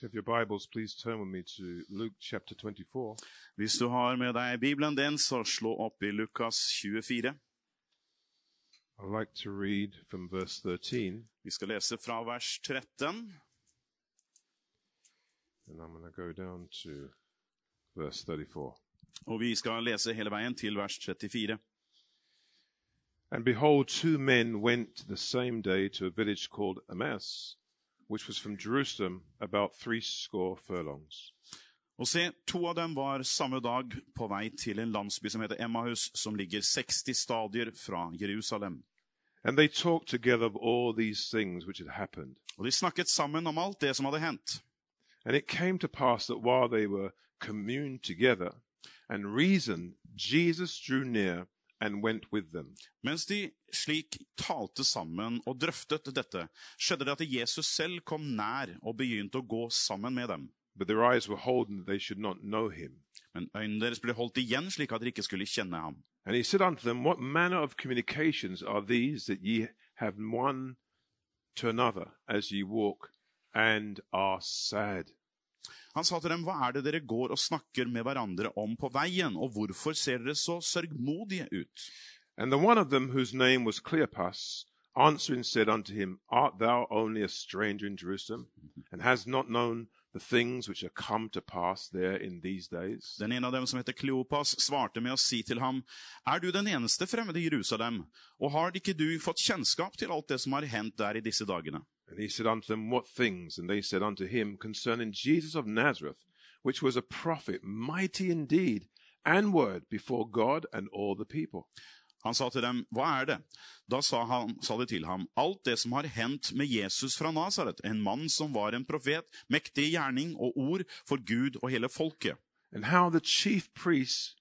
If you have your Bibles, please turn with me to Luke chapter 24. Hvis du har med deg Bibelen din, så slå opp i Lukas 24. I'd like to read from verse 13, Vi skal lese fra vers 13, and I'm going to go down to verse 34. og vi skal lese hele veien til vers 34. And behold, two men went the same day to a village called Emmaus, which was from Jerusalem about threescore furlongs. Og se, to av dem var samme dag på vei til en landsby som heter Emmaus, som ligger 60 stadier fra Jerusalem. And they talked together of all these things which had happened. Og de snakket sammen om alt det som hadde hendt. And it came to pass that while they were communed together and reasoned, Jesus drew near and went with them. Mens de slik talte sammen og drøftet dette, skjedde det at Jesus selv kom nær og begynte å gå sammen med dem. But their eyes were holden that they should not know him. Men øynene deres ble holdt igjen slik at dere ikke skulle kjenne ham. And he said unto them, What manner of communications are these that ye have one to another as ye walk and are sad? Han sa til dem, hva er det dere går og snakker med hverandre om på veien, og hvorfor ser dere så sørgmodige ut? And the one of them, whose name was Cleopas, answering said unto him, Art thou only a stranger in Jerusalem, and hast not known the things which are come to pass there in these days? Den ene av dem som heter Kleopas, svarte med å si til ham, Er du den eneste fremmede i Jerusalem, og har ikke du fått kjennskap til alt det som har hendt der i disse dagene? And he said unto them, What things? And they said unto him, Concerning Jesus of Nazareth, which was a prophet, mighty indeed, and word before God and all the people. Han sa til dem, Hva er det? Da sa, han, sa de til ham, Alt det som har hendt med Jesus fra Nasaret, en mann som var en profet, mektig i gjerning og ord for Gud og hele folket. and how the chief priests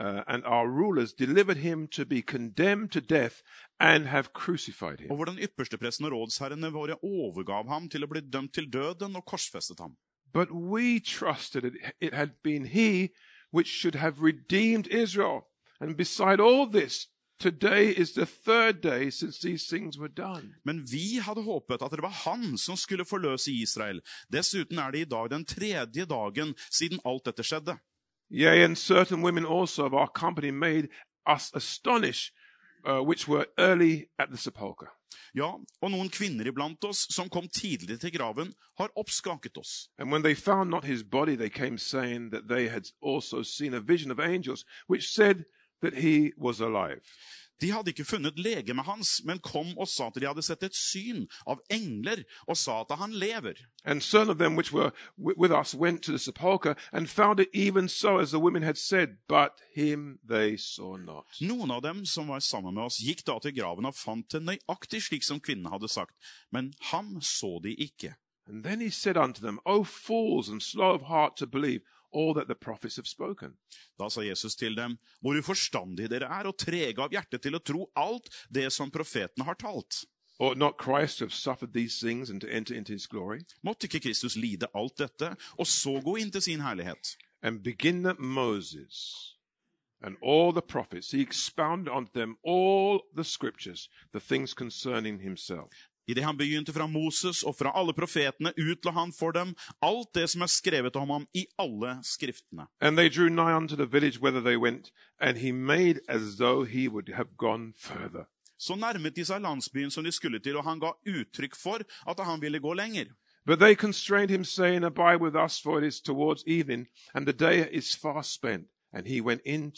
uh, and our rulers delivered him to be condemned to death and have crucified him. Og hvordan ypperstepresten og rådsherrene våre overgav ham til å bli dømt til døden og korsfestet ham. But we trusted it, it had been he which should have redeemed Israel. And beside all this, today is the third day since these things were done. Men vi hadde håpet at det var han som skulle forløse Israel. Dessuten er det i dag den tredje dagen siden alt dette skjedde. Yea, and certain women also of our company made us astonish, uh, which were early at the sepulchre. Ja, og noen kvinner iblant oss som kom tidligere til graven, har oppskaket oss. And when they found not his body, they came saying that they had also seen a vision of angels, which said that he was alive. De hadde ikke funnet legemet hans, men kom og sa at de hadde sett et syn av engler, og sa at han lever. And certain of them which were with us went to the sepulchre and found it even so as the women had said, but him they saw not. Noen av dem som var sammen med oss, gikk da til graven og fant det nøyaktig slik som kvinnen hadde sagt, men ham så de ikke. And then he said unto them, O fools and slow of heart to believe all that the prophets have spoken. Da sa Jesus til dem, hvor uforstandige dere er, og trege av hjerte til å tro alt det som profetene har talt. Ought not Christ to have suffered these things and to enter into his glory? Måtte ikke Kristus lide alt dette, og så gå inn til sin herlighet? And begin at Moses and all the prophets, he expounded unto them all the scriptures, the things concerning himself. Idet han begynte fra Moses og fra alle profetene, utla han for dem alt det som er skrevet om ham i alle skriftene. And they drew nigh unto the village whither they went, and he made as though he would have gone further. Så nærmet de seg landsbyen som de skulle til, og han ga uttrykk for at han ville gå lenger. But they constrained him, saying, Abide with us, for it is towards evening, and the day is far spent. And he went in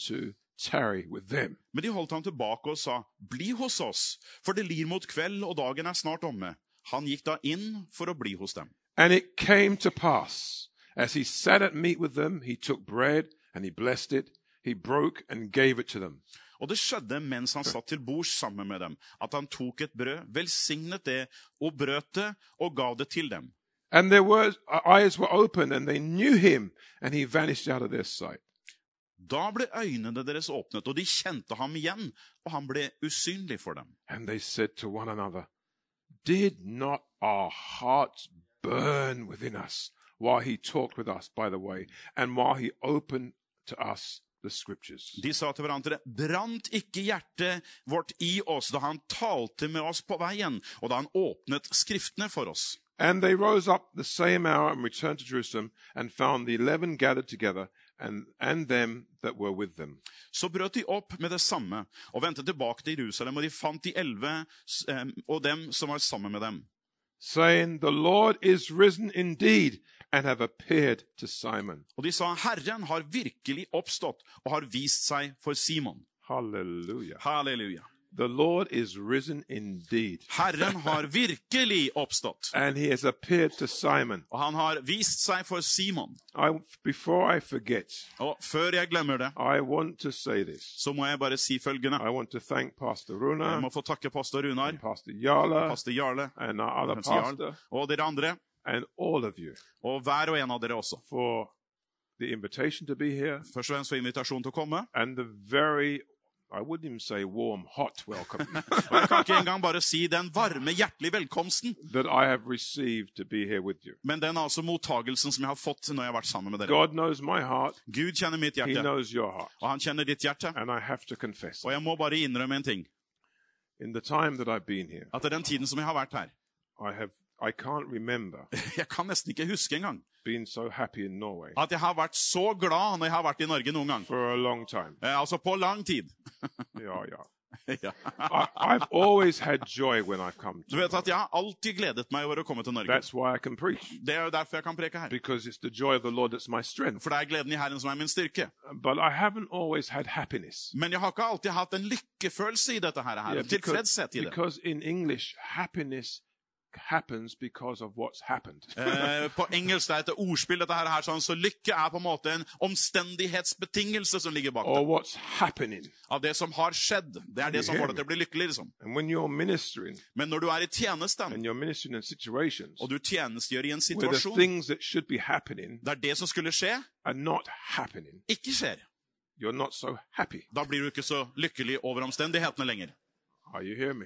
Men de holdt ham tilbake og sa, Bli hos oss, for det lir mot kveld, og dagen er snart omme. Han gikk da inn for å bli hos dem. And it came to pass, as he sat at meat with them, he took bread, and he blessed it, he broke and gave it to them. Og det skjedde mens han satt til bords sammen med dem, at han tok et brød, velsignet det, og brøt det, og ga det til dem. And their eyes were opened, and they knew him, and he vanished out of their sight. Da ble øynene deres åpnet, og de kjente ham igjen, og han ble usynlig for dem. And they said to one another, Did not our hearts burn within us while he talked with us by the way, and while he opened to us the scriptures. De sa til hverandre, brant ikke hjertet vårt i oss da han talte med oss på veien, og da han åpnet skriftene for oss. And they rose up the same hour and returned to Jerusalem and found the eleven gathered together and, and. Så brøt de opp med det samme og vendte tilbake til Jerusalem, og de fant de elleve eh, og dem som var sammen med dem. saying, The Lord is risen indeed and have appeared to Simon. Og de sa, Herren har virkelig oppstått og har vist seg for Simon. Halleluja. Halleluja. The Lord is risen indeed. Herren har virkelig oppstått, And he has appeared to Simon. og han har vist seg for Simon. I, before I forget, Og før jeg glemmer det, I want to say this. så må jeg bare si følgende. I want to thank Pastor Jeg må få takke pastor Runar, Pastor Yala, pastor Jarle, and our other pastor, og dere andre, and all of you og hver og en av dere også. for the invitation to be here Først og fremst for invitasjonen til å komme. and the very, I wouldn't even say warm, hot welcome Og jeg kan ikke engang bare si den varme, hjertelige velkomsten, that I have received to be here with you. men den altså mottagelsen som jeg har fått når jeg har vært sammen med dere. God knows my heart, Gud kjenner mitt He hjerte, knows your heart. og han kjenner ditt hjerte. And I have to confess, Og jeg må bare innrømme en ting. in the time that I've been here, At i den tiden som jeg har vært her, I have I can't remember jeg kan nesten ikke huske engang being so happy in Norway at jeg har vært så glad når jeg har vært i Norge noen gang. for a long time. Eh, altså på lang tid. ja, ja. I, I've always had joy when I've come Du vet at jeg har alltid gledet meg over å komme til Norge. That's why I can preach Det er jo derfor jeg kan preke her. because it's the joy of the Lord that's my strength. For det er gleden i Herren som er min styrke. But I haven't always had happiness. Men jeg har ikke alltid hatt en lykkefølelse i dette her. Yeah, because, tilfredshet i det. because in English, happiness happens because of what's happened. Eh, på engelsk det er et ordspill, dette her, sånn, så lykke er på en måte en omstendighetsbetingelse som ligger bak or det. what's happening. Av det som har skjedd. Det er det som får deg til å bli lykkelig. liksom. And when you're ministering Men når du er i tjenesten, and you're ministering in situations og du tjenestegjør i en where the situasjon things that should be happening der det som skulle skje, are not happening, ikke skjer, you're not so happy. da blir du ikke så lykkelig over omstendighetene lenger. Are you hearing me?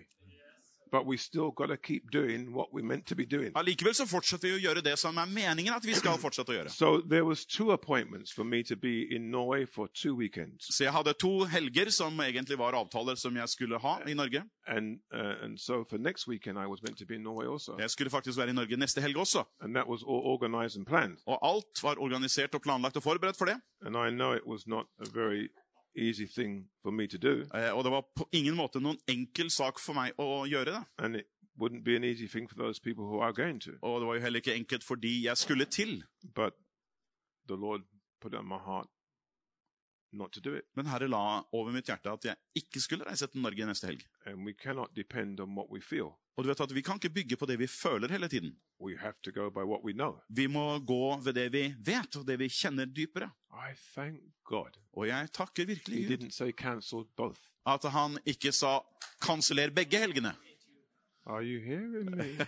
But we still got keep doing what we're meant to be doing. Allikevel så fortsetter vi å gjøre det som er meningen at vi skal fortsette å gjøre. So there was two appointments for me to be in Norway for two weekends, Så jeg hadde to helger som egentlig var avtaler som jeg skulle ha i Norge. and uh, and so for next weekend I was meant to be in Norway also, Jeg skulle faktisk være i Norge neste helg også. and that was all organized and planned. Og alt var organisert og planlagt og forberedt for det. And I know it was not a very easy thing for me to do, Eh, Og det var på ingen måte noen enkel sak for meg å gjøre det. and it wouldn't be an easy thing for those people who are going to. Og det var jo heller ikke enkelt for de jeg skulle til. But the Lord put on my heart not to do it, Men Herre la over mitt hjerte at jeg ikke skulle reise til Norge neste helg. and we cannot depend on what we feel. Og du vet at vi kan ikke bygge på det vi føler hele tiden. We have to go by what we know. Vi må gå ved det vi vet, og det vi kjenner dypere. I thank God Og jeg takker virkelig He Gud didn't say cancel both. at han ikke sa 'kanseller begge helgene'. Are you hearing me?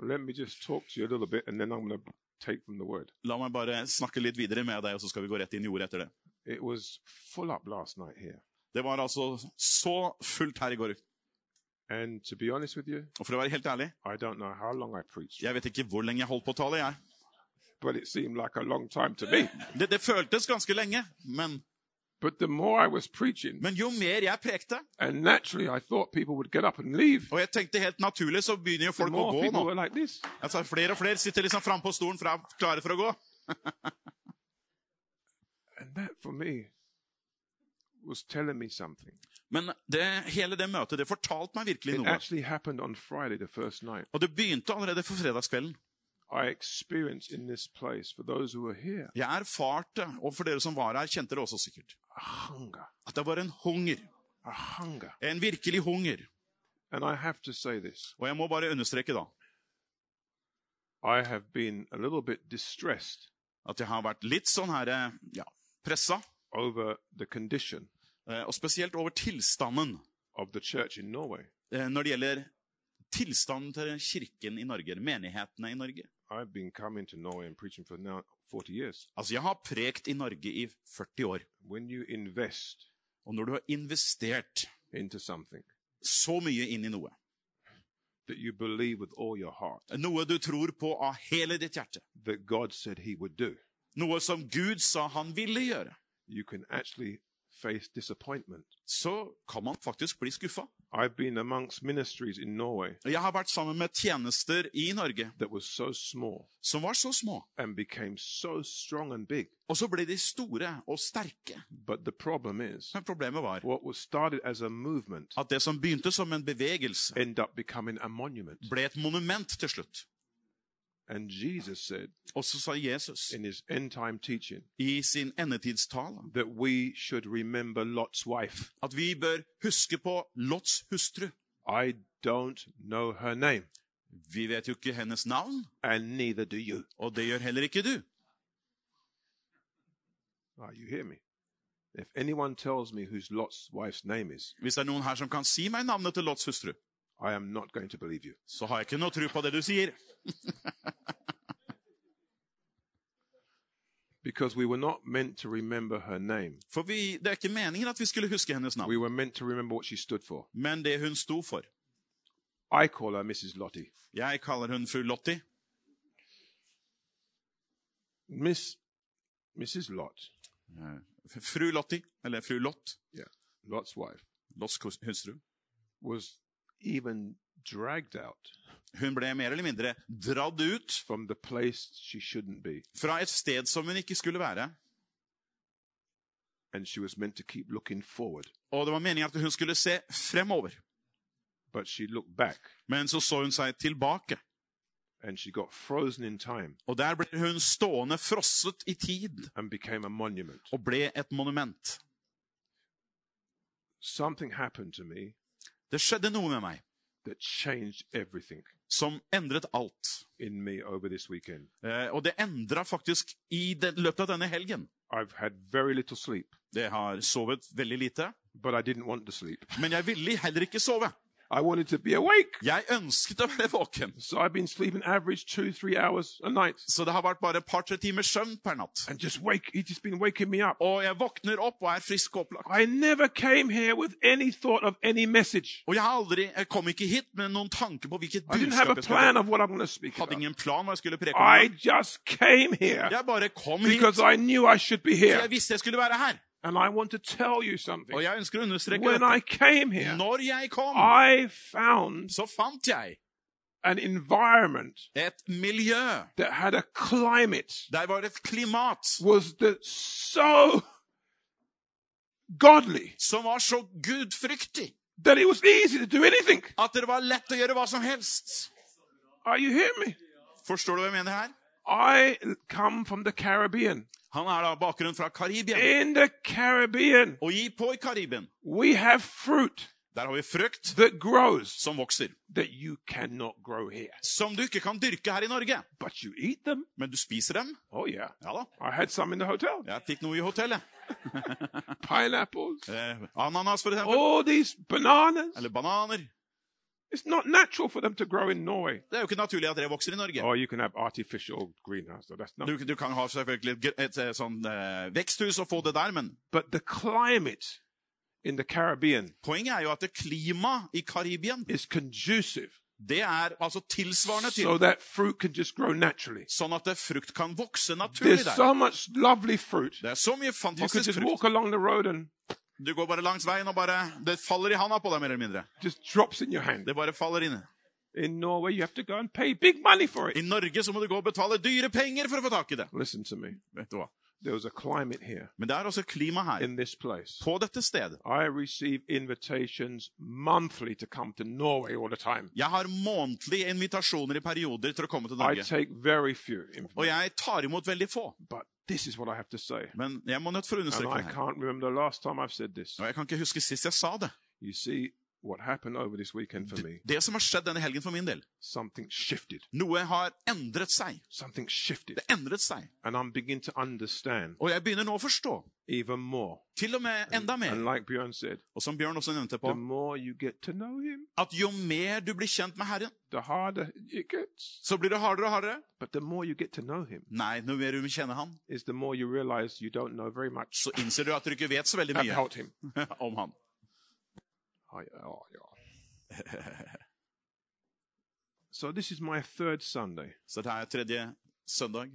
Let me just talk to you a little bit, and then I'm going to take from the word. La meg bare snakke litt videre med deg, og så skal vi gå rett inn i ordet etter det. It was full up last night here. Det var altså så fullt her i går. And to be honest with you, Og for å være helt ærlig, I don't know how long I preached, jeg vet ikke hvor lenge jeg holdt på å tale, jeg. but it seemed like a long time to me. Det, det føltes ganske lenge, men, But the more I was preaching, men jo mer jeg prekte, and naturally I thought people would get up and leave, og jeg tenkte helt naturlig, så begynner jo the folk å more gå people nå. were like this. Altså, flere og flere sitter liksom framme på stolen fra, klare for å gå. And that for me was telling me something. Men det, hele det møtet, det fortalte meg virkelig It noe. actually happened on Friday, the first night. Og det begynte allerede for fredagskvelden. I experienced in this place, for those who were here, Jeg erfarte, og for dere som var her, kjente det også sikkert, at det var en hunger. En virkelig hunger. And I have to say this Og jeg må bare understreke da, I have been a little bit distressed at jeg har vært litt sånn her, eh, ja, pressa, over the condition eh, og spesielt over tilstanden of the church in Norway. eh, når det gjelder tilstanden til kirken i Norge, menighetene i Norge. I've been coming to Norway and preaching for now 40 years. Altså, jeg har prekt i Norge i 40 år, When you invest og når du har investert into something så mye inn i noe, that you believe with all your heart noe du tror på av hele ditt hjerte, that God said He would do, noe som Gud sa han ville gjøre, you can actually face disappointment. så kan man faktisk bli skuffa. I've been amongst ministries in Norway Jeg har vært sammen med tjenester i Norge that was so small som var så små, and became so strong and big. og så ble de store og sterke. But the problem is, Men problemet var what was started as a movement at det som begynte som en bevegelse, ended up becoming a monument. ble et monument til slutt. And Jesus said Og så sa Jesus in his end time teaching i sin endetidstale that we should remember Lot's wife. at vi bør huske på Lots hustru. I don't know her name, Vi vet jo ikke hennes navn, and neither do you. og det gjør heller ikke du. Ah, you hear me? If anyone tells me whose Lot's wife's name is, Hvis det er noen her som kan si meg navnet til Lots hustru, I am not going to believe you. så har jeg ikke noe tro på det du sier. Because we were not meant to remember her name. For vi, det er ikke meningen at vi skulle huske hennes navn, We were meant to remember what she stood for. men det hun sto for. I call her Mrs. Lottie. Jeg kaller hun fru Lottie. Miss Mrs. Lot, Eh, Fru Lottie, eller fru Lott, yeah, Lot's wife, Lots hus- hustru. was even dragged out Hun ble mer eller mindre dratt ut from the place she shouldn't be. fra et sted som hun ikke skulle være. And she was meant to keep looking forward. Og det var meningen at hun skulle se fremover. But she looked back Men så så hun seg tilbake, and she got frozen in time og der ble hun stående frosset i tid and became a monument. og ble et monument. Something happened to me Det skjedde noe med meg som endret alt. Eh, og det endra faktisk i det, løpet av denne helgen. Det har sovet veldig lite, men jeg ville heller ikke sove. I wanted to be awake. Jeg ønsket å være våken. So I've been sleeping average two, three hours a night. Så det har vært bare et par-tre timers søvn per natt. And just wake, he's just been waking me up. Og jeg våkner opp og er frisk og opplagt. I never came here with any thought of any message. Og jeg, aldri, jeg kom ikke hit med noen tanke på hvilket I budskap a jeg plan skulle of what I'm going to speak Hadde about. ingen plan hva jeg skulle preke I om. just came here Jeg bare kom hit, because I knew I should be for jeg visste jeg skulle være her. And I want to tell you something. Og jeg ønsker å understreke When I came here, Når jeg kom, I found så fant jeg an environment et miljø. that had a climate Der var et klimat was the so godly som var så gudfryktig that it was easy to do anything. at det var lett å gjøre hva som helst. Are you hearing me? Forstår du hva jeg mener her? I come from the Caribbean. Han er da bakgrunn fra Karibia. In the Caribbean, Og i, på i Karibien, we have fruit der har vi frukt that grows som vokser. that you cannot grow here. Som du ikke kan dyrke her i Norge. But you eat them. Men du spiser dem. Oh, yeah. Ja da. I had some in the hotel. Jeg fikk noe i hotellet. Pineapples. Eh, ananas, for eksempel. All these bananas. Eller bananer. It's not natural for them to grow in Norway. Det er jo ikke naturlig at det vokser i Norge. Or you can have artificial greenhouse. So that's not. Du, du kan ha selvfølgelig et, et sånn uh, veksthus og få det der, men But the climate in the Caribbean poenget er jo at klimaet i Karibien, is conducive det er altså tilsvarende til so that fruit can just grow naturally. sånn at frukt kan vokse naturlig There's der. so much lovely fruit. Det er så mye You can fantastisk just frukt. walk along the road and Du går bare langs veien, og bare det faller i handa på deg, mer eller mindre. just drops in your hand. Det bare faller inn. In Norway, you have to go and pay big money for I. Norge så må du gå og betale dyre penger for å få tak i det. Listen to me. Vet du hva? There was a climate here Men det er også klima her, in this place. på dette stedet. I receive invitations monthly to come to Norway all the time. Jeg har månedlige invitasjoner i perioder til å komme til I Norge. take very few, Og jeg tar imot veldig få. but this is what I have to say. Men jeg må nødt for å And understreke I det her. can't remember the last time I've said this. Og jeg kan ikke huske sist jeg sa det. You see, what happened over this weekend for me, Det som har skjedd denne helgen for min del, something shifted. noe har endret seg. Something shifted. Det endret seg. And I'm beginning to understand Og jeg begynner nå å forstå. even more. Til og med enda And mer. like Bjørn said, Og som Bjørn også nevnte the på, more you get to know him, at jo mer du blir kjent med Herren, the harder it gets. så blir det hardere og hardere. But the more you get to know him, Nei, jo mer du kjenner Han, is the more you realize you don't know very much så innser du at du ikke vet så veldig mye about him. om Han. Oh, yeah, yeah. So this is my third Sunday. Så dette er tredje søndag.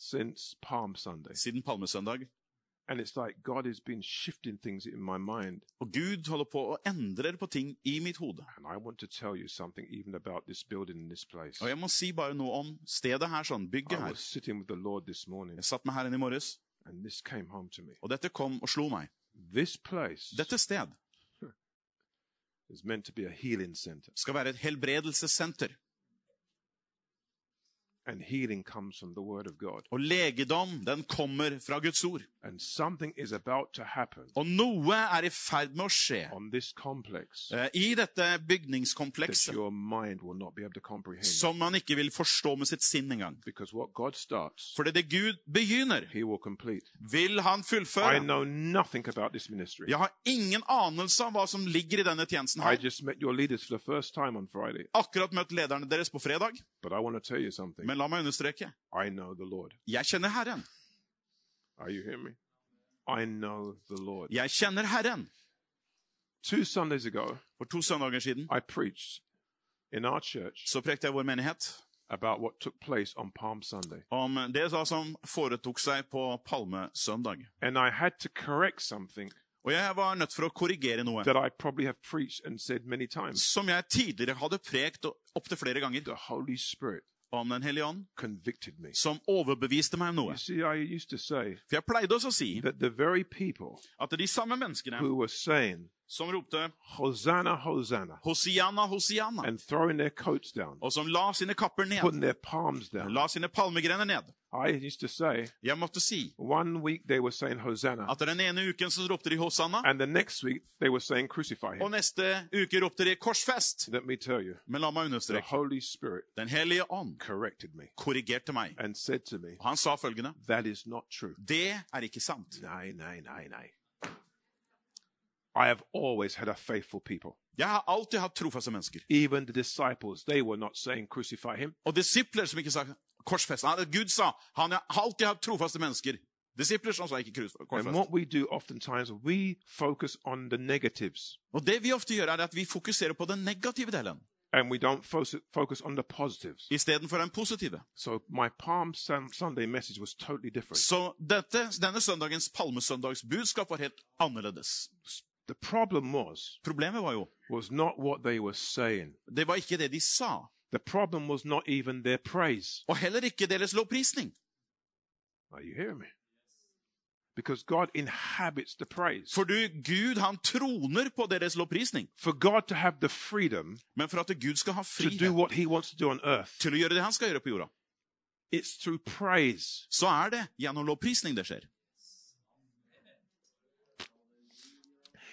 since Palm Sunday. siden palmesøndag. And it's like God has been shifting things in my mind. Og Gud holder på å endre på ting i mitt hode. And I want to tell you something even about this building and this place. Og jeg må si bare noe om stedet her, sånn, bygget I her. was sitting with the Lord this morning, Jeg satt meg her inne i morges, and this came home to me. og dette kom og slo meg. This place Dette sted is meant to be a healing center. And healing comes from the Word of God. Og legedom, den kommer fra Guds ord. And something is about to happen Og noe er i ferd med å skje on this complex uh, i dette that bygningskomplekset your mind will not be able to comprehend. som man ikke vil forstå med sitt sinn engang. Because what God starts, For det Gud begynner, He will complete. vil han I fullføre. know nothing about this ministry. Jeg har ingen anelse om hva som ligger i denne tjenesten I her. just met your leaders for the first time on Friday, Akkurat møtt lederne deres på fredag, but I want to tell you something. men la meg understreke. I know the Lord. Jeg kjenner Herren. Are you hearing me? I know the Lord. Jeg kjenner Herren. Two Sundays ago, For to søndager siden I preached in our church så prekte jeg vår menighet about what took place on Palm Sunday. om det da som foretok seg på palmesøndag. And I had to correct something Og jeg var nødt for å korrigere noe that I probably have preached and said many times. som jeg tidligere hadde prekt opptil flere ganger The Holy Spirit om Den hellige ånd, som overbeviste meg om noe. See, For jeg pleide også å si at de samme menneskene saying, som ropte Hosanna, Hosanna, Hosianna, Hosianna, and throwing their coats down, og som la sine kapper ned, putting their palms down, la sine palmegrener ned. I used to say, Jeg måtte si one week they were saying Hosanna, at den ene uken så ropte de Hosanna, and the next week they were saying Crucify him. og neste uke ropte de Korsfest. Let me tell you, Men la meg the understreke. Holy Spirit Den hellige ånd corrected me korrigerte meg. and said to me, Og han sa følgende That is not true. Det er ikke sant. Nay, nay, nay, nay. I have always had a faithful people. Jeg har alltid hatt trofaste mennesker. Even the disciples, they were not saying crucify him. Og disipler som ikke sa korsfest. Gud sa han har alltid hatt trofaste mennesker. Disipler som sa ikke korsfest. And what we do oftentimes, we focus on the negatives Og det vi ofte gjør, er at vi fokuserer på den negative delen and we don't focus on the positives. istedenfor den positive. So my Palm Sunday message was totally different. Så dette, denne søndagens palmesøndagsbudskap var helt annerledes. Was Problemet var jo was not what they were saying. det var ikke det de sa, The problem was not even their praise. og heller ikke deres lovprisning. Are you hearing me? Because God inhabits the praise. For du, Gud han troner på deres lovprisning. For God to have the freedom Men for at Gud skal ha to do frihet what He wants to do on earth, til å gjøre det han skal gjøre på jorda, it's through praise. så er det gjennom lovprisning det skjer.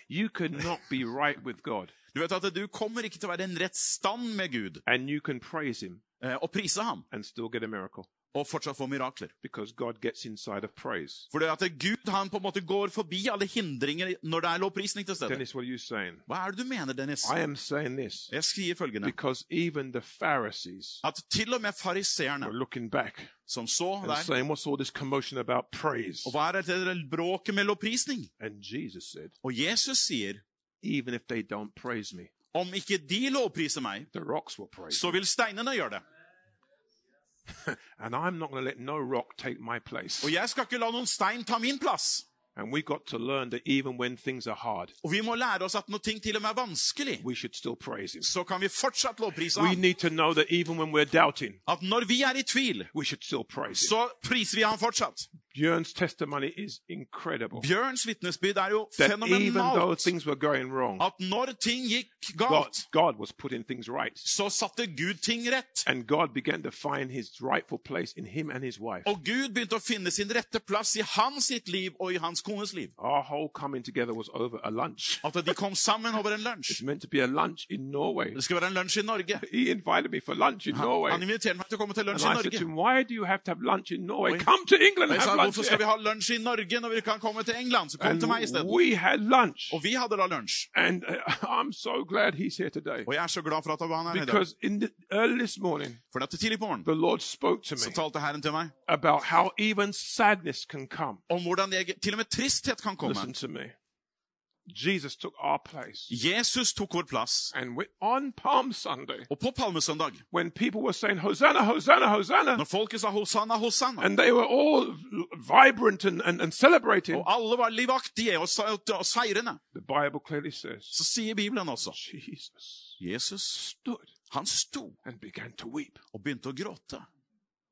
You could not be right with God, Du vet at du kommer ikke til å være i en rett stand med Gud. And you can praise Him eh, og prise ham, and still get a miracle og fortsatt få mirakler. because God gets inside of praise. For det at Gud han på en måte går forbi alle hindringer når det er lovprisning til stede. Dennis? Hva er det du mener, Dennis? Jeg skriver følgende. At til og med fariseerne som så der saying? Og hva er dette bråket med lovprisning? Jesus said, Og Jesus sier Even if they don't praise me, om ikke de lovpriser meg, så vil steinene gjøre det. And I'm not going to let no rock take my place. Og jeg skal ikke la noen stein ta min plass. And we got to learn that even when things are hard, Og vi må lære oss at når ting til og med er vanskelig, we should still praise Him. så kan vi fortsatt lovprise We ham. need to know that even when we're doubting, At når vi er i tvil, we should still praise Him. så priser vi ham fortsatt. Bjørn's testimony is incredible. Bjørns vitnesbyrd er jo That fenomenalt. wrong, At når ting gikk galt, God God right. så satte Gud ting rett. Wife. Og Gud begynte å finne sin rette plass i hans sitt liv og i hans kones liv. At de kom sammen over en lunsj. Det skulle være en lunsj i Norge. Norway. Han inviterte meg til å komme til lunsj i I Norge. him, Why do you have to have lunch in Norway? Oi. Come to England and have lunch. Hvorfor skal vi ha lunsj i Norge når vi kan komme til England? Så kom til meg isteden. Og vi hadde da lunsj. And uh, so glad he's here today. Og jeg er så glad for at han er her i dag. Because in the, early this morning, For at tidlig på morgenen the Lord spoke to så talte Herren til meg about how even sadness can come. om hvordan jeg, til og med tristhet kan komme. Jesus took our place. Jesus tok vår plass. And we, on Palm Sunday, Og på palmesøndag, when people were saying, Hosanna, Hosanna, Hosanna, når folket sa Hosanna, Hosanna, and they were all vibrant and, and, and celebrating, og alle var livaktige og, og seirende, the Bible clearly says så sier Bibelen også Jesus Jesus stood han sto and began to weep. og begynte å gråte.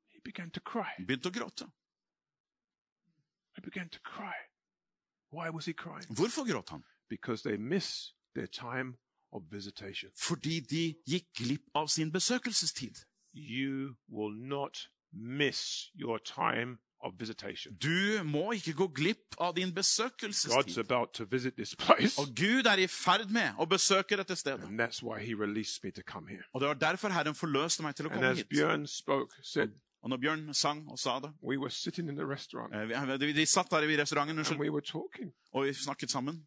He began to cry. Begynte å gråte. He began to cry. Why was he crying? Hvorfor gråt han? Because they miss their time of visitation. Fordi de gikk glipp av sin besøkelsestid. You will not miss your time of visitation. Du må ikke gå glipp av din God's about to visit this place, Og Gud er i ferd med å besøke dette stedet. and that's why he released me to come here. Og det var derfor Herren forløste meg til å And komme as hit. Björn spoke, said, Og når Bjørn sang og sa det we eh, vi- De satt der i restauranten we talking og vi snakket sammen.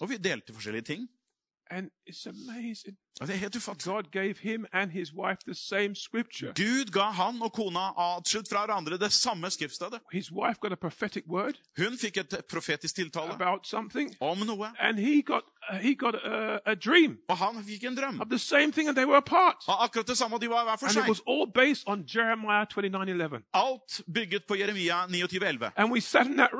Og vi delte forskjellige ting. And it's amazing. Og det er helt ufattelig. God gave him and his wife the same scripture. Gud ga han og kona atskilt fra hverandre det samme skriftstedet. His wife got a prophetic word Hun fikk et profetisk tiltale about something, om noe, and he got he got a, a dream og han fikk en drøm. of the same thing, and they were apart. Av akkurat det samme, og de var hver for And it seg. was all based on Jeremiah 29:11. Alt bygget på Jeremia 29,11. And we sat in that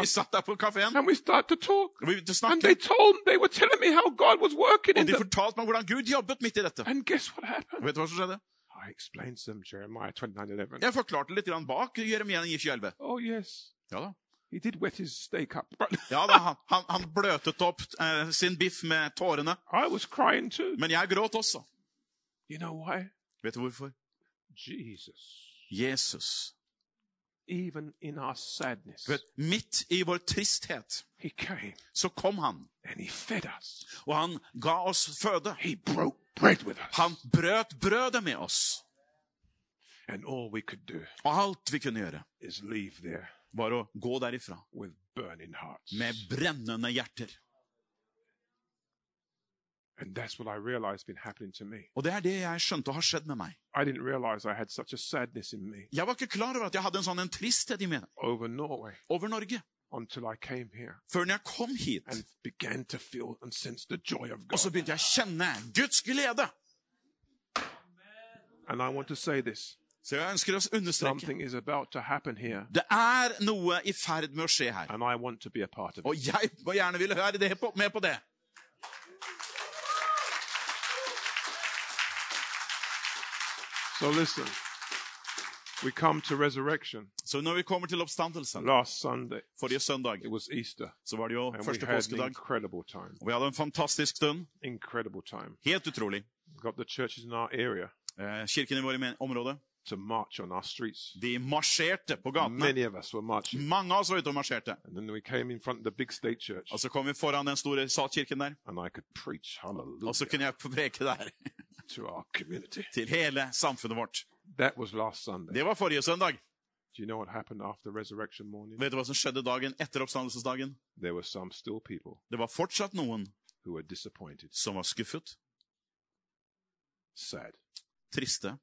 Vi satt der på kafeen, and we started to talk. og vi begynte å And they snakke. told they were me how God was Og de fortalte meg hvordan Gud jobbet midt i dette. And guess what happened? Og vet du hva som skjedde? I explained Jeremiah 29:11. Jeg forklarte litt bak Jeremia 29,11. Oh yes, Ja da. he did wet his steak up, Ja da, han, han, han bløtet opp eh, sin biff med tårene. I was crying too. Men jeg gråt også. You know why? Vet du hvorfor? Jesus, Jesus. Even in our sadness, Vet, midt i vår tristhet he came så kom han, and he fed us. og han ga oss føde. He broke bread with us. Han brøt brødet med oss. And all we could do Og alt vi kunne gjøre, is leave there var å gå derifra with burning hearts. med brennende hjerter. And that's what I realized been happening to me. Og det er det jeg skjønte har skjedd med meg. I didn't realize I had such a sadness in me Jeg var ikke klar over at jeg hadde en sånn en tristhet i meg over Norway over Norge. until I came here Før når jeg kom hit, and began to feel and sense the joy of og så begynte jeg å kjenne Guds glede. And I want to say this Så jeg ønsker å understreke something is about to happen here, det er noe i ferd med å skje her. and I want to be a part of it. Og jeg må gjerne ville være det på, med på det. So listen, we come to resurrection. Så når vi kommer til oppstandelsen Last Sunday, For forrige søndag, it was Easter, så var det jo and we første had an påskedag. incredible time. Og vi hadde en fantastisk stund. Incredible time. Helt utrolig. Got the churches in our area Eh, Kirken i men- område to march on our streets. de marsjerte på gatene. Many of us were marching. Mange av oss var ute og marsjerte. And then we came in front of the big state church, Og så kom vi foran den store saltkirken der, and I could preach og så hallelujah kunne jeg få preke der to our community. Til hele samfunnet vårt. That was last Sunday. Det var forrige søndag. You know what happened after resurrection morning? Vet du hva som skjedde dagen etter oppstandelsesdagen? There were some still people Det var fortsatt noen who were disappointed, som var skuffet, sad. triste.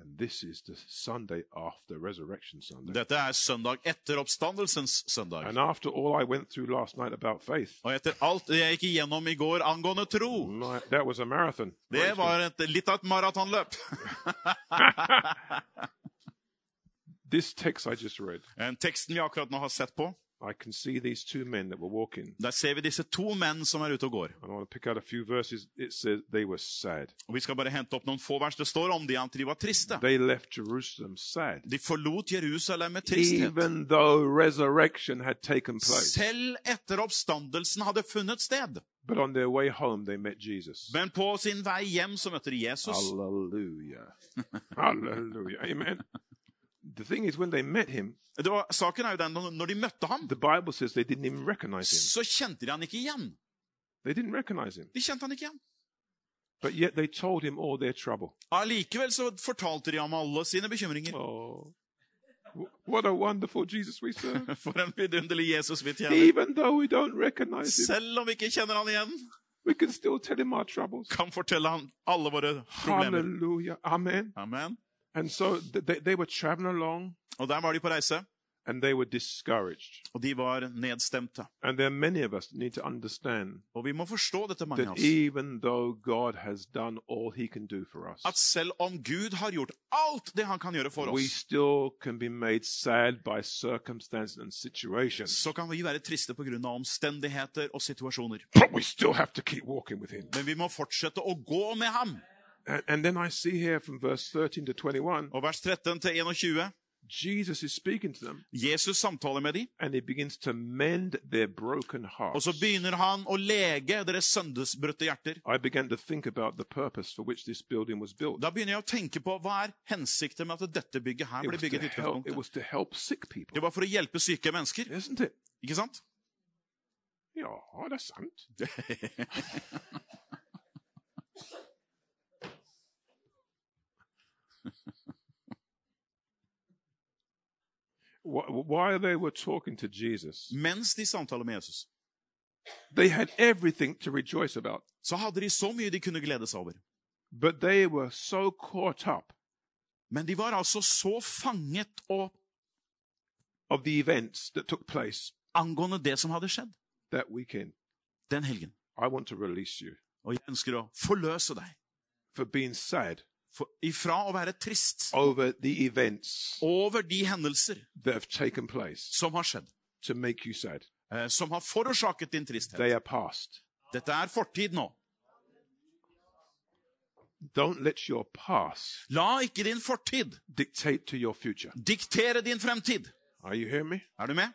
And this is the Sunday after resurrection Sunday. Dette er søndag etter oppstandelsens søndag. And after all I went through last night about faith, Og etter alt det jeg gikk igjennom i går angående tro, my, that was a marathon. det var et, litt av et maratonløp. This text I just read, En Teksten vi akkurat nå har sett på, I can see these two men that were walking. der ser vi disse to menn som er ute og går. And I want to pick out a few verses. It says they were sad. Og Vi skal bare hente opp noen få vers. Det står om de at de var triste. They left Jerusalem sad. De forlot Jerusalem med tristhet. Even though resurrection had taken place. Selv etter oppstandelsen hadde funnet sted. But on their way home, they met Jesus. Men på sin vei hjem så møtte de Jesus. Hallelujah. Hallelujah. Amen. The thing is, when they met him, var, saken er jo den, når de møtte ham, the Bible says they didn't even recognize him. så kjente de han ikke igjen. They didn't recognize him. De kjente han ikke igjen. But yet they told him all their trouble. Allikevel så fortalte de ham alle sine bekymringer. Oh, what a wonderful Jesus we serve. For en vidunderlig Jesus vi tjener. Even though we don't recognize him, Selv om vi ikke kjenner han igjen, we can still tell him our troubles. kan fortelle ham alle våre problemer. Halleluja. Amen. Amen. And so they, they were traveling along Og der var de på reise. and they were discouraged. og de var nedstemte. And there are many of us need to understand Og vi må forstå dette, mange av that oss. even though God has done all he can do for us, At selv om Gud har gjort alt det han kan gjøre for we oss, still can be made sad by circumstances and situations. så kan vi være triste pga. omstendigheter og situasjoner. But we still have to keep walking with him. Men vi må fortsette å gå med ham. And, then I see here from verse 13 to 21, Og vers 13 til 21. Jesus is speaking to them Jesus samtaler med dem, and he begins to mend their broken og så begynner han å lege deres søndagsbrutte hjerter. I began to think about the purpose for which this building was built. Da begynner jeg å tenke på hva er hensikten med at dette bygget her ble bygget help, it utgangspunktet. was to help sick people, Det var for å hjelpe syke mennesker, isn't it? ikke sant? Ja, det er sant. While they were talking to Jesus, Mens de samtaler med Jesus, they had everything to rejoice about, så hadde de så mye de kunne glede seg over. but they were so caught up Men de var altså så fanget og of the events that took place angående det som hadde skjedd that weekend. den helgen. I want to release you Og jeg ønsker å forløse deg for being sad for, ifra å være trist over the events over de hendelser that have taken place som har skjedd, to make you sad. eh, som har forårsaket din tristhet. They are past. Dette er fortid nå. Don't let your past La ikke din fortid dictate to your future. diktere din fremtid. Are you hearing me? Er du med?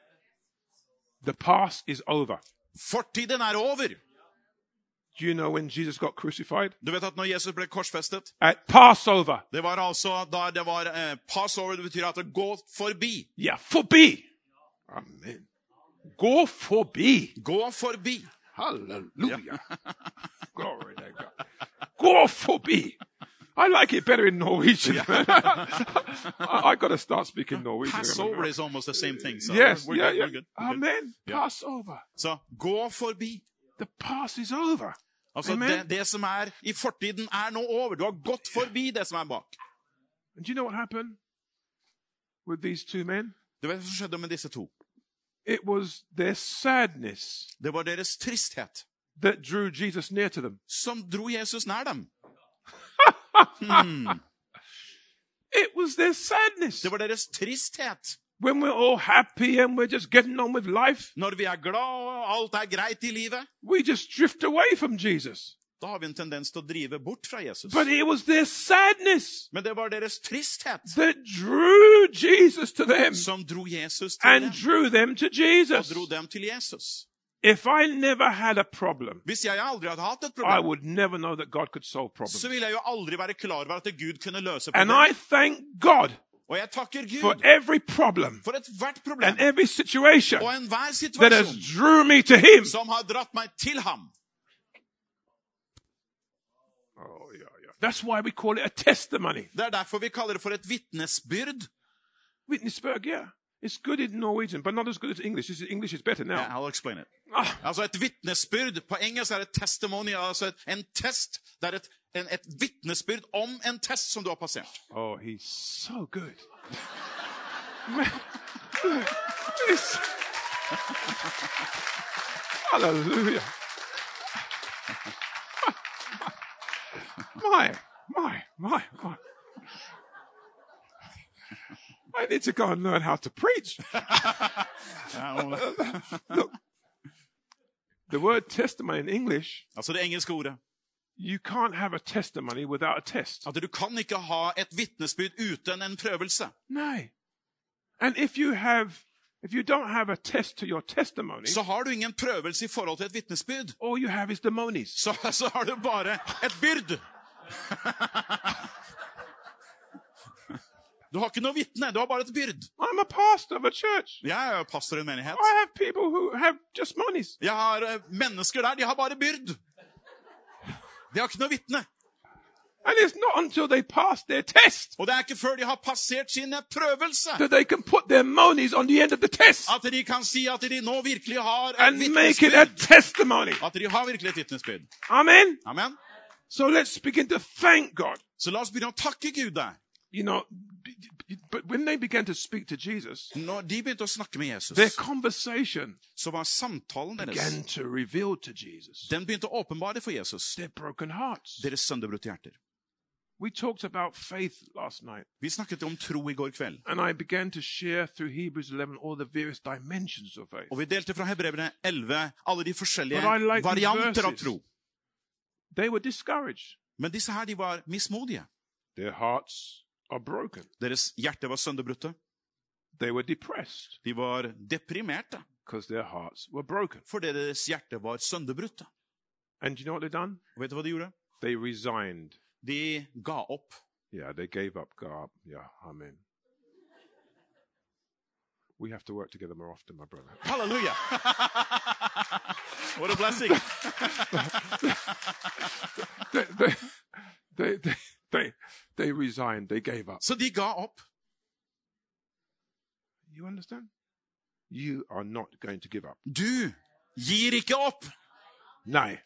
The past is over. Fortiden er over. Do you know when Jesus got crucified? Du vet at når Jesus ble korsfestet, At Passover. det var altså da det var eh, passover, det betyr at det går forbi. Yeah, forbi. Amen. Go forbi. Gå forbi. Hallelujah. Glory to God. Go forbi. I like it better in Norwegian. I, I got to start speaking Norwegian. Passover is almost the same thing. So Yes, we're yeah, good, yeah. we're good. Amen. Passover. Så gå forbi. The pass is over. Altså, det, det som er i fortiden, er nå over. Du har gått forbi det som er bak. You know with these two men? Du vet hva som skjedde med disse to? It was their sadness Det var deres tristhet that drew Jesus near to them. som dro Jesus nær dem. It was their sadness. Det var deres tristhet. When we're all happy and we're just getting on with life, Når vi er glad og alt er greit i livet, we just drift away from Jesus. da har vi en tendens til å drive bort fra Jesus. But it was their sadness Men det var deres tristhet that drew Jesus to them som dro Jesus til and dem, drew them to og Jesus. dro dem til Jesus. If I never had a problem, Hvis jeg aldri hadde hatt et I problem, would never know that God could solve så problems. ville jeg jo aldri være klar over at Gud kunne løse And I problemer. thank God Og jeg takker for every problem and every situation that has drew me to Him. som har dratt meg til ham. Oh, yeah, yeah. That's why we call it a testimony. Det er derfor vi kaller det for et vitnesbyrd. Witnessberg, yeah. It's good in Norwegian, but not as good as English. English is better now. Yeah, I'll explain it. Ah, Altså Et vitnesbyrd På engelsk er det testimony, altså et, en test. Det er et, en, et vitnesbyrd om en test som du har passert. oh, he's so good. Man, Hallelujah. My, my, my, my. I need to go and learn how to preach. Look, the word testimony in English, altså det engelske ordet. You can't have a testimony without a test. At du kan ikke ha et vitnesbyrd uten en prøvelse. No. And if you have, if you don't have a test to your testimony, Så har du ingen prøvelse i forhold til et vitnesbyrd. all you have is the monies. Så, så har du bare et byrd. Du har ikke noe vitne, du har bare et byrd. I'm a pastor of a church. Jeg er pastor i en menighet. I have people who have just monies. Jeg har eh, mennesker der, de har bare byrd. De har ikke noe vitne. And it's not until they pass their test Og det er ikke før de har passert sin prøvelse, that they can put their monies on the end of the test at de kan si at de nå virkelig har et and make it a vitnesbyrd. testimony. At de har virkelig et vitnesbyrd. Amen. Amen. So let's begin to thank God. Så la oss begynne å takke Gud der. You know, But when they began to speak to Jesus, Når de begynte å snakke med Jesus, their conversation så var samtalen deres began to reveal to Jesus Den begynte å åpenbare for Jesus their broken hearts. deres sønderbrutte hjerter. We talked about faith last night, Vi snakket om tro i går kveld, and I began to share through Hebrews 11 all the various dimensions of faith. og vi delte fra Hebrevene 11 alle de forskjellige But I like these varianter av verses. tro. They were discouraged. Men disse her, de var mismodige. Their hearts are broken. Deres hjerte var sønderbrutte. They were depressed De var deprimerte because their hearts were broken. fordi deres hjerte var sønderbrutte. And you know what they done? Og vet du hva de gjorde? They resigned. De ga opp. Yeah, they gave up. Go up. Yeah, amen. We have to work together more often, my brother. Hallelujah. What a blessing! they, they, they, they, they, they resigned. They gave up. Så de ga opp. You understand? You are not going to give up. Du gir ikke opp! No.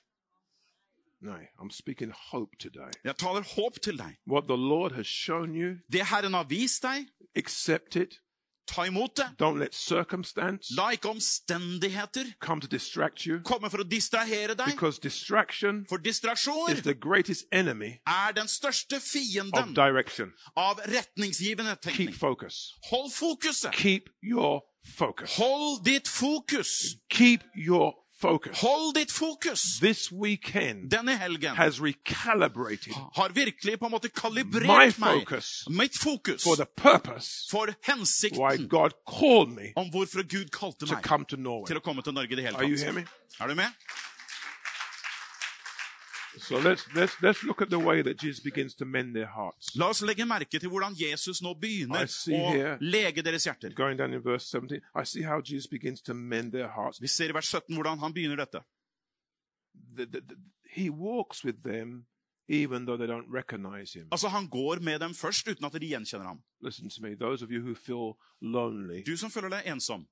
No. I'm speaking hope today. Jeg taler håp til deg. What the Lord has shown you, Det Herren har vist deg, accept it. Ta imot det. Don't let circumstance La ikke omstendigheter come to distract you. komme for å distrahere deg. Because distraction For distraksjoner is the greatest enemy er den største of fienden direction. av retningsgivende Keep tenkning. focus. Hold fokuset. Keep your focus. Hold ditt fokus. Keep your focus. Hold ditt fokus. This weekend Denne helgen has recalibrated har virkelig på en måte my kalibrert meg. focus Mitt fokus for the purpose for why hensikten God called me om hvorfor Gud kalte to meg come to Norway. til å komme til Norge i det hele Are you tatt. me? Er du med? So let's let's let's look at the way that Jesus begins to mend their hearts. La oss legge merke til hvordan Jesus nå begynner I see å here- lege deres hjerter. Going down in verse 17, I see how Jesus begins to mend their hearts. Vi ser i vers 17 hvordan han begynner dette. The- the- the- he walks with them even though they don't recognize him. Altså, Han går med dem først uten at de gjenkjenner ham. Listen to me, those of you who feel lonely, Du som føler deg ensom,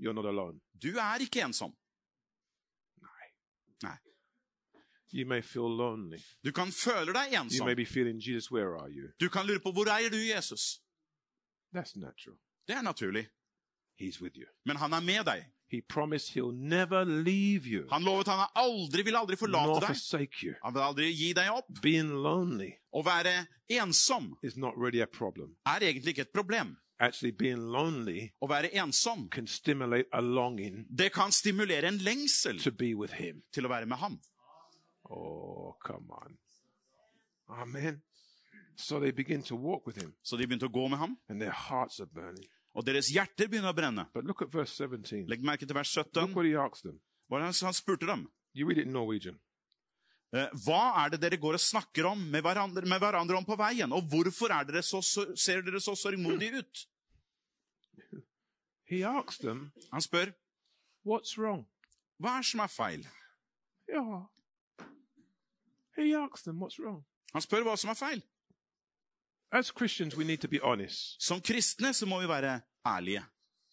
you're not alone. du er ikke ensom. Nei. You may feel lonely. Du kan føle deg You ensom. may be feeling, Jesus, where are you? Du kan lure på hvor er du, Jesus? That's natural. Det er naturlig. He's with you. Men han er med deg. He promised he'll never leave you Han lovet han aldri vil aldri forlate deg. forsake you. Han vil aldri gi deg opp. Being lonely Å være ensom is not really a problem. er egentlig ikke et problem. Actually, being lonely Å være ensom, can stimulate a longing det kan stimulere en lengsel to be with him. til å være med ham. Oh, come on. Amen. So they begin to walk with him, Så de begynte å gå med ham, and their hearts are burning. og deres hjerter begynner å brenne. But look at verse 17. Legg merke til vers Look 17. what he asked them. Hva er det han spurte dem? You read it in Norwegian. Eh, Hva er det dere går og snakker om med hverandre, med hverandre om på veien? Og hvorfor er dere så, ser dere så sørgmodige ut? He asked them, Han spør What's wrong? hva er som er feil. Yeah. He asks them, What's wrong? Han spør hva som er feil. As Christians, we need to be honest. Som kristne så må vi være ærlige.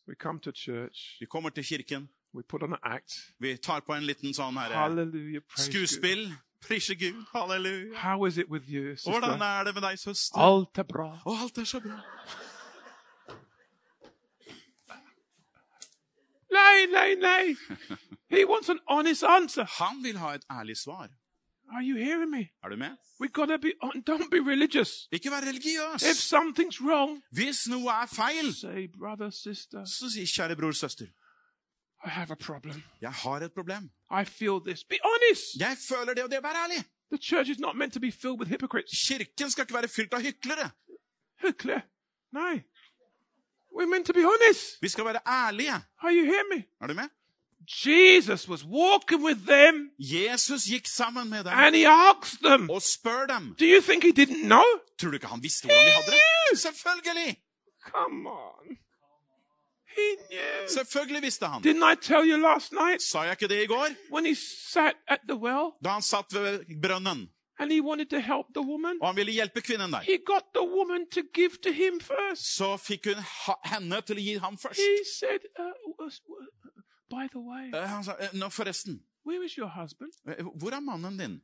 We come to church, Vi kommer til kirken, we put on an act. vi tar på en liten sånn her God. skuespill. Prise Gud. Halleluja. How is it with you, Hvordan er det med deg, søster? Alt er bra. Å, alt er så bra. nei, nei, nei! He wants an honest answer. Han vil ha et ærlig svar. Are you hearing me? Er du med? We gotta be on. Don't be religious. Ikke vær religiøs. If something's wrong, Hvis noe er feil, say, brother, sister, så si kjære bror, søster, I have a problem. jeg har et problem. I feel this. Be honest. Jeg føler det, og det å ærlig. The church is not meant to be filled with hypocrites. Kirken skal ikke være fylt av hyklere. Hyckler. Nei. We're meant to be honest. Vi skal være ærlige. Are you hearing me? Er du med? Jesus was walking with them Jesus gikk sammen med dem and he asked them, og spør dem. Do you think he didn't know? Tror du ikke han visste hvordan de hadde det? Selvfølgelig! Come on. He knew. Selvfølgelig visste han. Didn't I tell you last night Sa jeg ikke det i går? when he sat at the well Da han satt ved brønnen, and he wanted to help the woman? og han ville hjelpe kvinnen der, He got the woman to give to him first. så fikk hun henne til å gi ham først. He said, uh, By the way, Eh, Han sa, eh, nå forresten, where is your husband? eh, hvor er mannen din?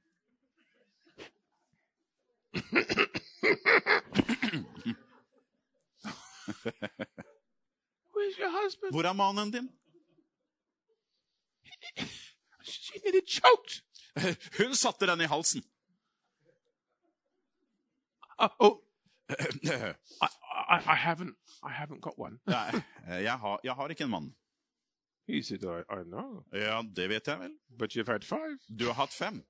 husband? Hvor er mannen din? She nearly choked. Hun satte den i halsen. Uh, oh, I, I, I haven't, I haven't got one. Jeg har, jeg har ikke en mann. He said, I, I know, Ja, det vet jeg vel. but you've had five, Du har hatt fem.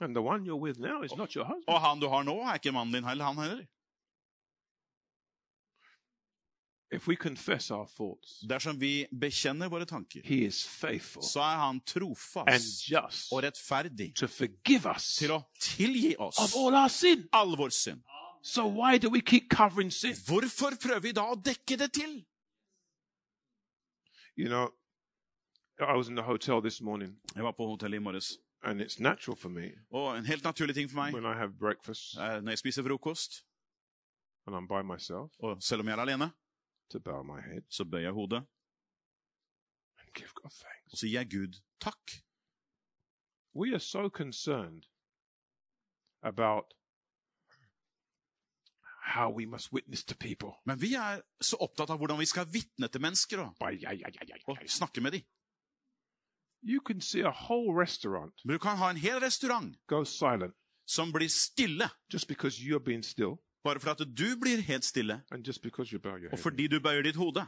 and the one you're with now is not your husband. Og han du har nå, er ikke mannen din heller, han heller. If we confess our faults, Dersom vi bekjenner våre tanker, He is faithful så er han and trofast just og rettferdig to forgive us til å tilgi of oss all our sin. all vår synd. So why do we keep covering sin? Hvorfor prøver vi da å dekke det til? You know, I was in the hotel this morning, Jeg var på hotellet i morges, and it's natural for me. Og en helt naturlig ting for meg when I have breakfast er når jeg spiser frokost, and I'm by myself og selv om jeg er alene, to bow my head. så bøyer jeg hodet, and give God thanks. og så gir jeg Gud takk. We are so concerned about how we must witness to people. Men vi er så opptatt av hvordan vi skal vitne til mennesker og, yeah, yeah, yeah, og yeah. snakke med dem. You can see a whole restaurant Men du kan ha en hel restaurant go silent som blir stille, just because you're being still bare for at du blir helt stille, and just because you bow your head. og fordi du bøyer ditt hode.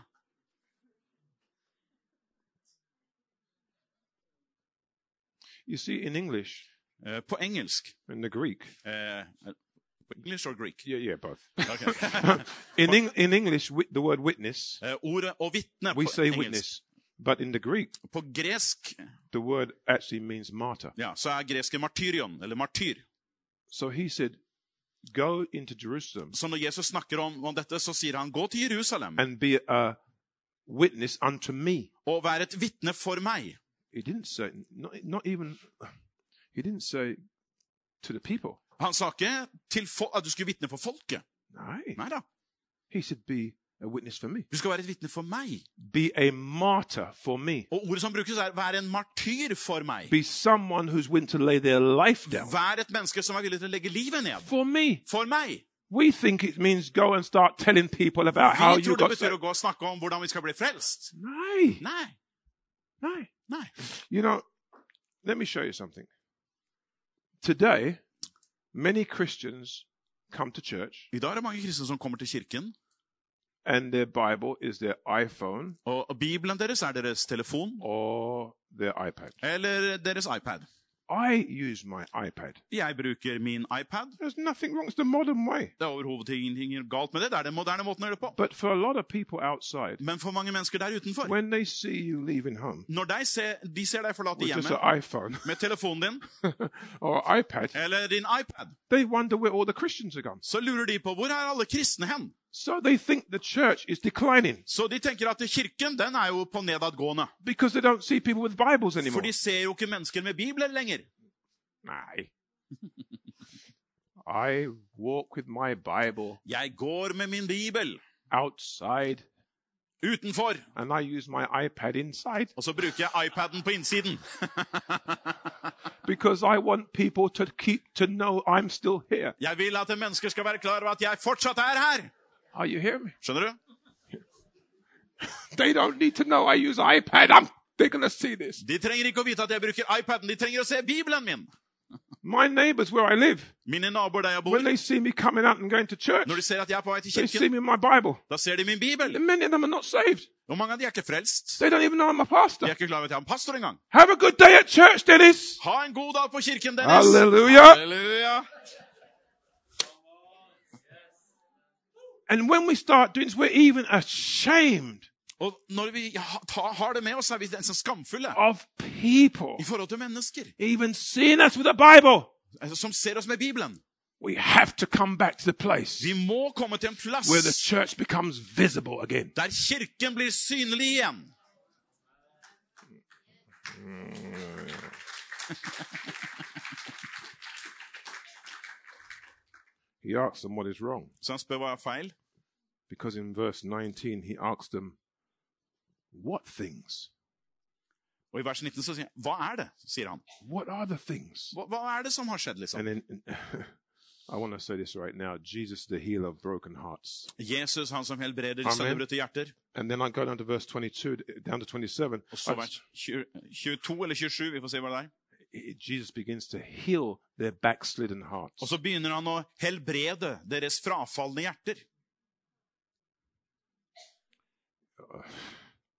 You see, in English, Eh, På engelsk in the Greek, På English or Greek? yeah, yeah, both. Okay. in, Eng- in English, the word witness, Eh, Ordet we say engelsk. witness, but in the Greek, På gresk the word actually means martyr. ja, så er greske martyrion, eller martyr. So he said, go into Jerusalem Så når Jesus snakker om, om dette, så sier han 'gå Jerusalem and be a witness unto me. og vær et vitne for meg'. He didn't say, not, not even, he didn't say to the people. Han sa ikke at du skulle vitne for folket. No. Nei da. He said, be a witness for me. Du skal være et vitne for meg. Be a martyr for me. Og ordet som brukes, er 'være en martyr for meg'. Be someone who's willing to lay their life down Vær et menneske som er villig til å legge livet ned. for me. For meg. We think it means go and start telling people about how Vi tror det betyr å gå og snakke om hvordan vi skal bli frelst. Nei. Nei. Nei. Nei. You know, let me show you something. Today, many Christians come to church I dag er det mange kristne som kommer til kirken, and their Bible is their iPhone og Bibelen deres er deres telefon or their iPad. eller deres iPad. I use my iPad. Jeg bruker min iPad. There's nothing wrong. It's the modern way. Det er overhodet ingenting galt med det. Det er den moderne måten å gjøre det på. But for a lot of people outside, Men for mange mennesker der utenfor when they see you leaving home Når de ser, de ser deg forlate with just hjemmet an iPhone med telefonen din or iPad, eller din iPad, they wonder where all the Christians are gone. så lurer de på hvor er alle kristne hen? So they think the church is declining Så de tenker at kirken den er jo på nedadgående. because they don't see people with Bibles For de ser jo ikke mennesker med bibler lenger. Nei. I walk with my Bible Jeg går med min bibel outside utenfor, and I use my iPad inside og så bruker jeg iPaden på innsiden. because I want people to keep to know I'm still here. Jeg vil at mennesker skal være klar over at jeg fortsatt er her. Are you hearing me? Skjønner du? They don't need to know I use iPad. I'm, they're to see this. De trenger ikke å vite at jeg bruker iPaden, de trenger å se Bibelen min. My neighbors where I live, Mine naboer der jeg bor, when they see me coming out and going to church, når de ser at jeg er på vei til they see kirken, me in my Bible. da ser de min bibel. Many of them are not saved. Og mange av de er ikke frelst. They don't even know I'm a De pastor. er ikke klar over at jeg er en pastor engang. Have a good day at church, Dennis. Ha en god dag på kirken, Dennis. Hallelujah. Halleluja. And when we start doing this, we're even ashamed Og når vi har det med oss, er vi nesten skamfulle of people i forhold til mennesker even seeing us with the Bible. som ser oss med Bibelen. We have to come back to the place Vi må komme til en plass where the church becomes visible again. der kirken blir synlig igjen. He asked them what is wrong Så han spør hva er feil. Because in verse 19 he asks them, What things? Og i vers 19 så sier han, hva er det? sier han. What are the things? Hva, hva er det som har skjedd, liksom? And then I want to say this right now. Jesus, the healer of broken hearts. Jesus, han som helbreder sønderbrutte hjerter. And then I go down to verse 22, down to 27. Og så vers 22 eller 27, vi får se hva det er. Jesus begins to heal their backslidden hearts. Og så begynner han å helbrede deres frafalne hjerter.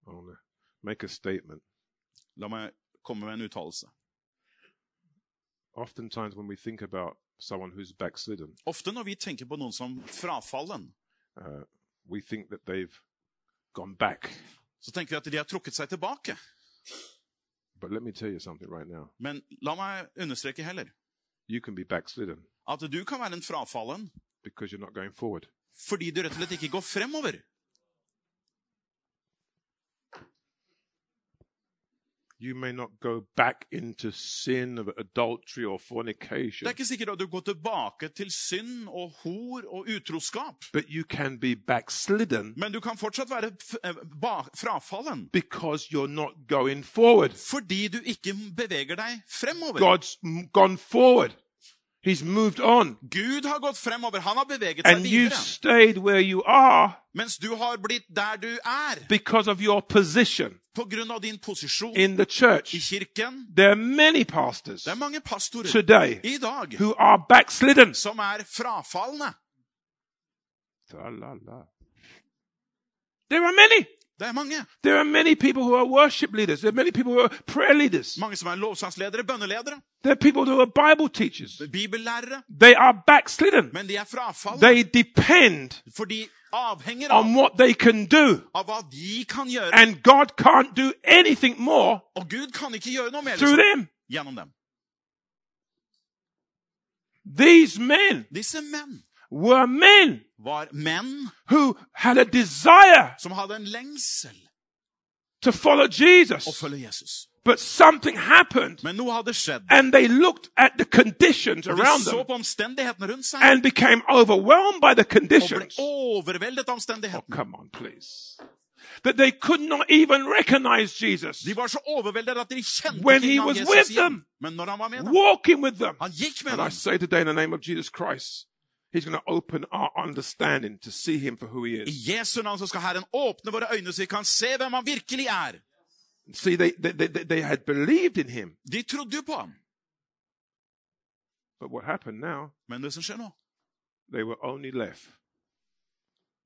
To make a statement. La meg komme med en uttalelse. Oftentimes, when we think about someone who's backslidden, Ofte når vi tenker på noen som frafallen, uh, we think that they've gone back. så tenker vi at de har trukket seg tilbake. But let me tell you something right now. Men la meg understreke heller You can be backslidden at du kan være en frafallen because you're not going forward. fordi du rett og slett ikke går fremover. You may not go back into sin of adultery or Det fornication, er ikke sikkert at du går tilbake til synd og hor og utroskap. but you can be backslidden Men du kan fortsatt være eh, frafallen because you're not going forward. fordi du ikke beveger deg fremover. God's gone forward. He's moved on. Gud har gått fremover. Han har beveget seg And you've videre. stayed where you are Mens du har blitt der du er because of your position på grunn av din posisjon in the i church. kirken. There are many pastors Det er mange pastorer today i dag who are backslidden. som er frafalne. Tra-la-la. There are many. Det er mange. There are many people who are worship leaders. There are many people who are prayer leaders. Mange som er lovsangsledere, bønneledere, There are people who are Bible teachers. bibellærere. They are backslidden. Men de er They depend for de avhenger av, on what they can do. av hva de kan gjøre. And God can't do anything more Og Gud kan ikke gjøre noe mer through them. gjennom dem. These men Disse menn were men var menn who had a desire som hadde en lengsel to follow å Jesus. følge Jesus. But something happened Men noe hadde skjedd. and they looked at the conditions Og de around så them på omstendighetene rundt seg and became overwhelmed by the og ble conditions. overveldet av Oh, come on, please. That they could not even recognize Jesus De var så overveldet at de kjente When he was Jesus with them. Men når han var med dem, walking with them. han gikk med And I say today, in the name of Jesus Christ, He's going to open our understanding to see Him for who He I is. Jesu navn så skal Herren åpne våre øyne så vi kan se hvem han virkelig er. See, they, they, they, they had believed in Him. De trodde jo på ham. But what happened now, Men det som skjer nå, they were only left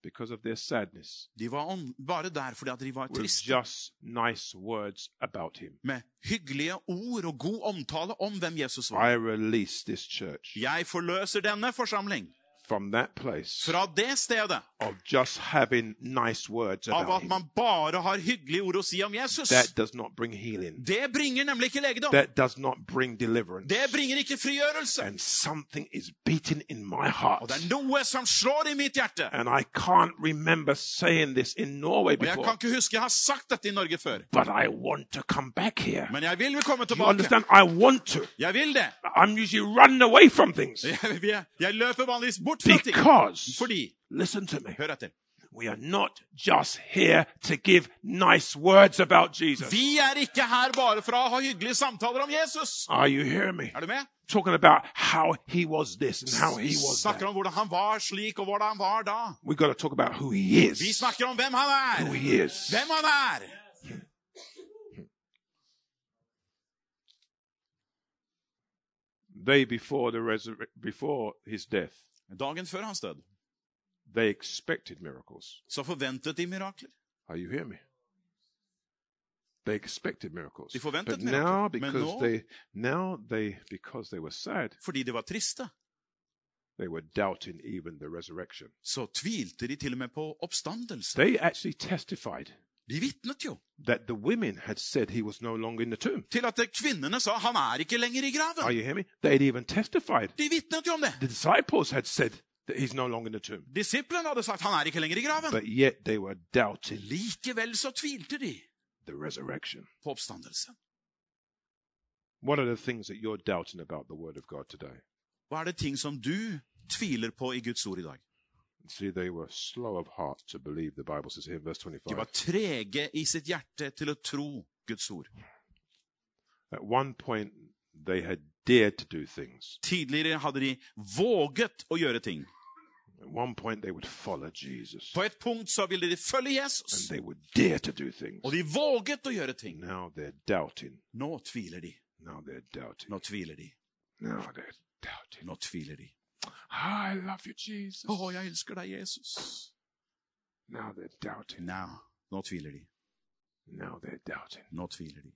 because of their sadness de var on- bare der fordi at de var with triste. just nice words about Him. Med hyggelige ord og god omtale om hvem Jesus var. I release this church Jeg forløser denne forsamling from that place fra det stedet of just having nice words av about at Him. man bare har hyggelige ord å si om Jesus. That does not bring healing. Det bringer nemlig ikke legedom. That does not bring deliverance. Det bringer ikke frigjørelse. And something is beating in my Og heart. det er noe som slår i mitt hjerte. And I can't remember saying this in Norway Og jeg kan before, ikke huske jeg har sagt dette i Norge før. but I want to come back here. Men jeg vil vi komme You tilbake. understand? I want to. Jeg vil det. I'm usually running away from things Jeg, jeg, jeg løper vanligvis bort fra ting. Because, Fordi, listen to me, hør etter, we are not just here to give nice words about Jesus. vi er ikke her bare for å ha hyggelige samtaler om Jesus. Are you hearing me? Er du med? Talking about how he was this and how he was Snakker that. om hvordan han var slik, og hvordan han var da. We got to talk about who he Vi is. snakker om hvem han Who er. he is. Hvem han er. They before the before his death, Dagen før hans død they expected miracles. så forventet de mirakler. Are you hearing me? They expected miracles. De forventet But mirakler. now Men because nå- they now they because they were sad, Fordi de var triste, they were doubting even the resurrection. så tvilte de til og med på oppstandelse. They actually testified De vitnet jo that the women had said he was no longer in the tomb. til at kvinnene sa han er ikke lenger i Are graven. you hearing me? They'd even testified. De vitnet jo om det. The disciples had said that he's no longer in the tomb. Disiplene hadde sagt han er ikke lenger i graven. But yet they were doubting Likevel så tvilte de the resurrection. på oppstandelsen. What are the things that you're doubting about the word of God today? Hva er det ting som du tviler på i Guds ord i dag? See, they were slow of heart to believe, the Bible says here in verse De 25. var trege i sitt hjerte til å tro Guds ord. At one point, they had dared to do things. Tidligere hadde de våget å gjøre ting. At one point, they would follow Jesus På et punkt så ville de følge Jesus. and they would dare to do things. og de våget å gjøre ting. Now they're doubting. Nå tviler de. Now they're doubting. Nå tviler de. Now they're doubting. Nå tviler de. I love you, Jesus. Å, jeg elsker deg, Jesus. Now they're doubting. Now. nå tviler de. Now they're doubting. Nå tviler de.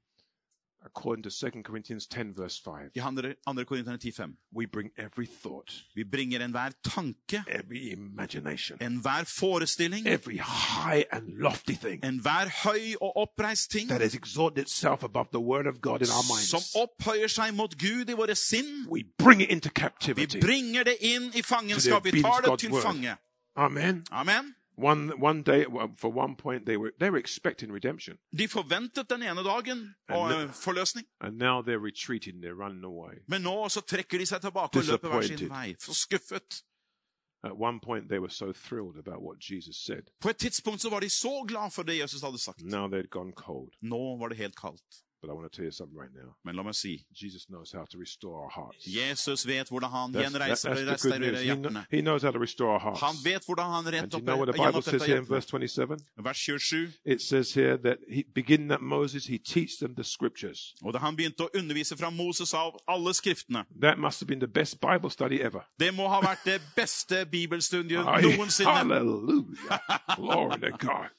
According to 2 Corinthians 10, verse 5, I 2. Korinterne 10,5. we bring every thought, Vi bringer enhver tanke, every imagination, enhver forestilling, every high and lofty thing enhver høy og oppreist ting that has exalted itself above the word of God in our som opphøyer seg mot Gud i våre sinn. We bring it into Vi captivity. bringer det inn i fangenskap. Vi tar det til fange. Amen. Amen. One one day, for one point, they were they were expecting redemption, De forventet den ene dagen og and, forløsning, and now they're retreating. They're running away. men nå så trekker de seg tilbake og løper hver sin vei. Så skuffet. At one point, they were so thrilled about what Jesus said. På et tidspunkt så var de så glad for det Jesus hadde sagt. Now they'd gone cold. Nå var det helt kaldt. But I want to tell you something right now. Men la meg si, Jesus knows how to restore our hearts. Jesus vet hvordan han That's, that- gjenreiser og the good news. restaurerer hjertene. he knows how to restore our hearts. Han vet hvordan han you opp know what the Bible says here in gjenoppretter verse 27? hjertene. Vers 27. It says here that he, beginning at Moses, he teach them the scriptures. Og da han begynte å undervise fra Moses av alle skriftene. That must have been the best Bible study ever. Det må ha vært det beste bibelstudiet noensinne. hallelujah. Glory to God.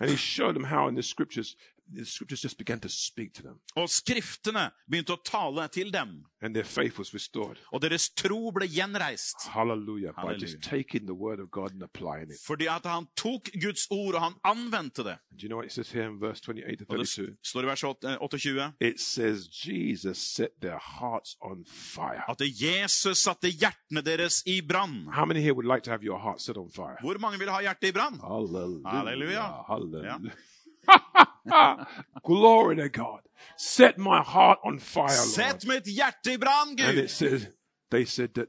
And he showed them how in the scriptures, the scriptures just began to speak to them. Og skriftene begynte å tale til dem. And their faith was restored. Og deres tro ble gjenreist. Hallelujah. By just taking the word of God and applying it. Fordi at han tok Guds ord, og han anvendte det. Do you know what it says here in verse 28 to Og det står i vers 28 It says Jesus set their hearts on fire. at Jesus satte hjertene deres i brann. How many here would like to have your heart set on fire? Hvor mange vil ha hjertet i brann? Halleluja. Halleluja. Hallelujah. Glory to God. Set my heart on fire, Lord. Sett mitt hjerte i brann, And it says, they said that,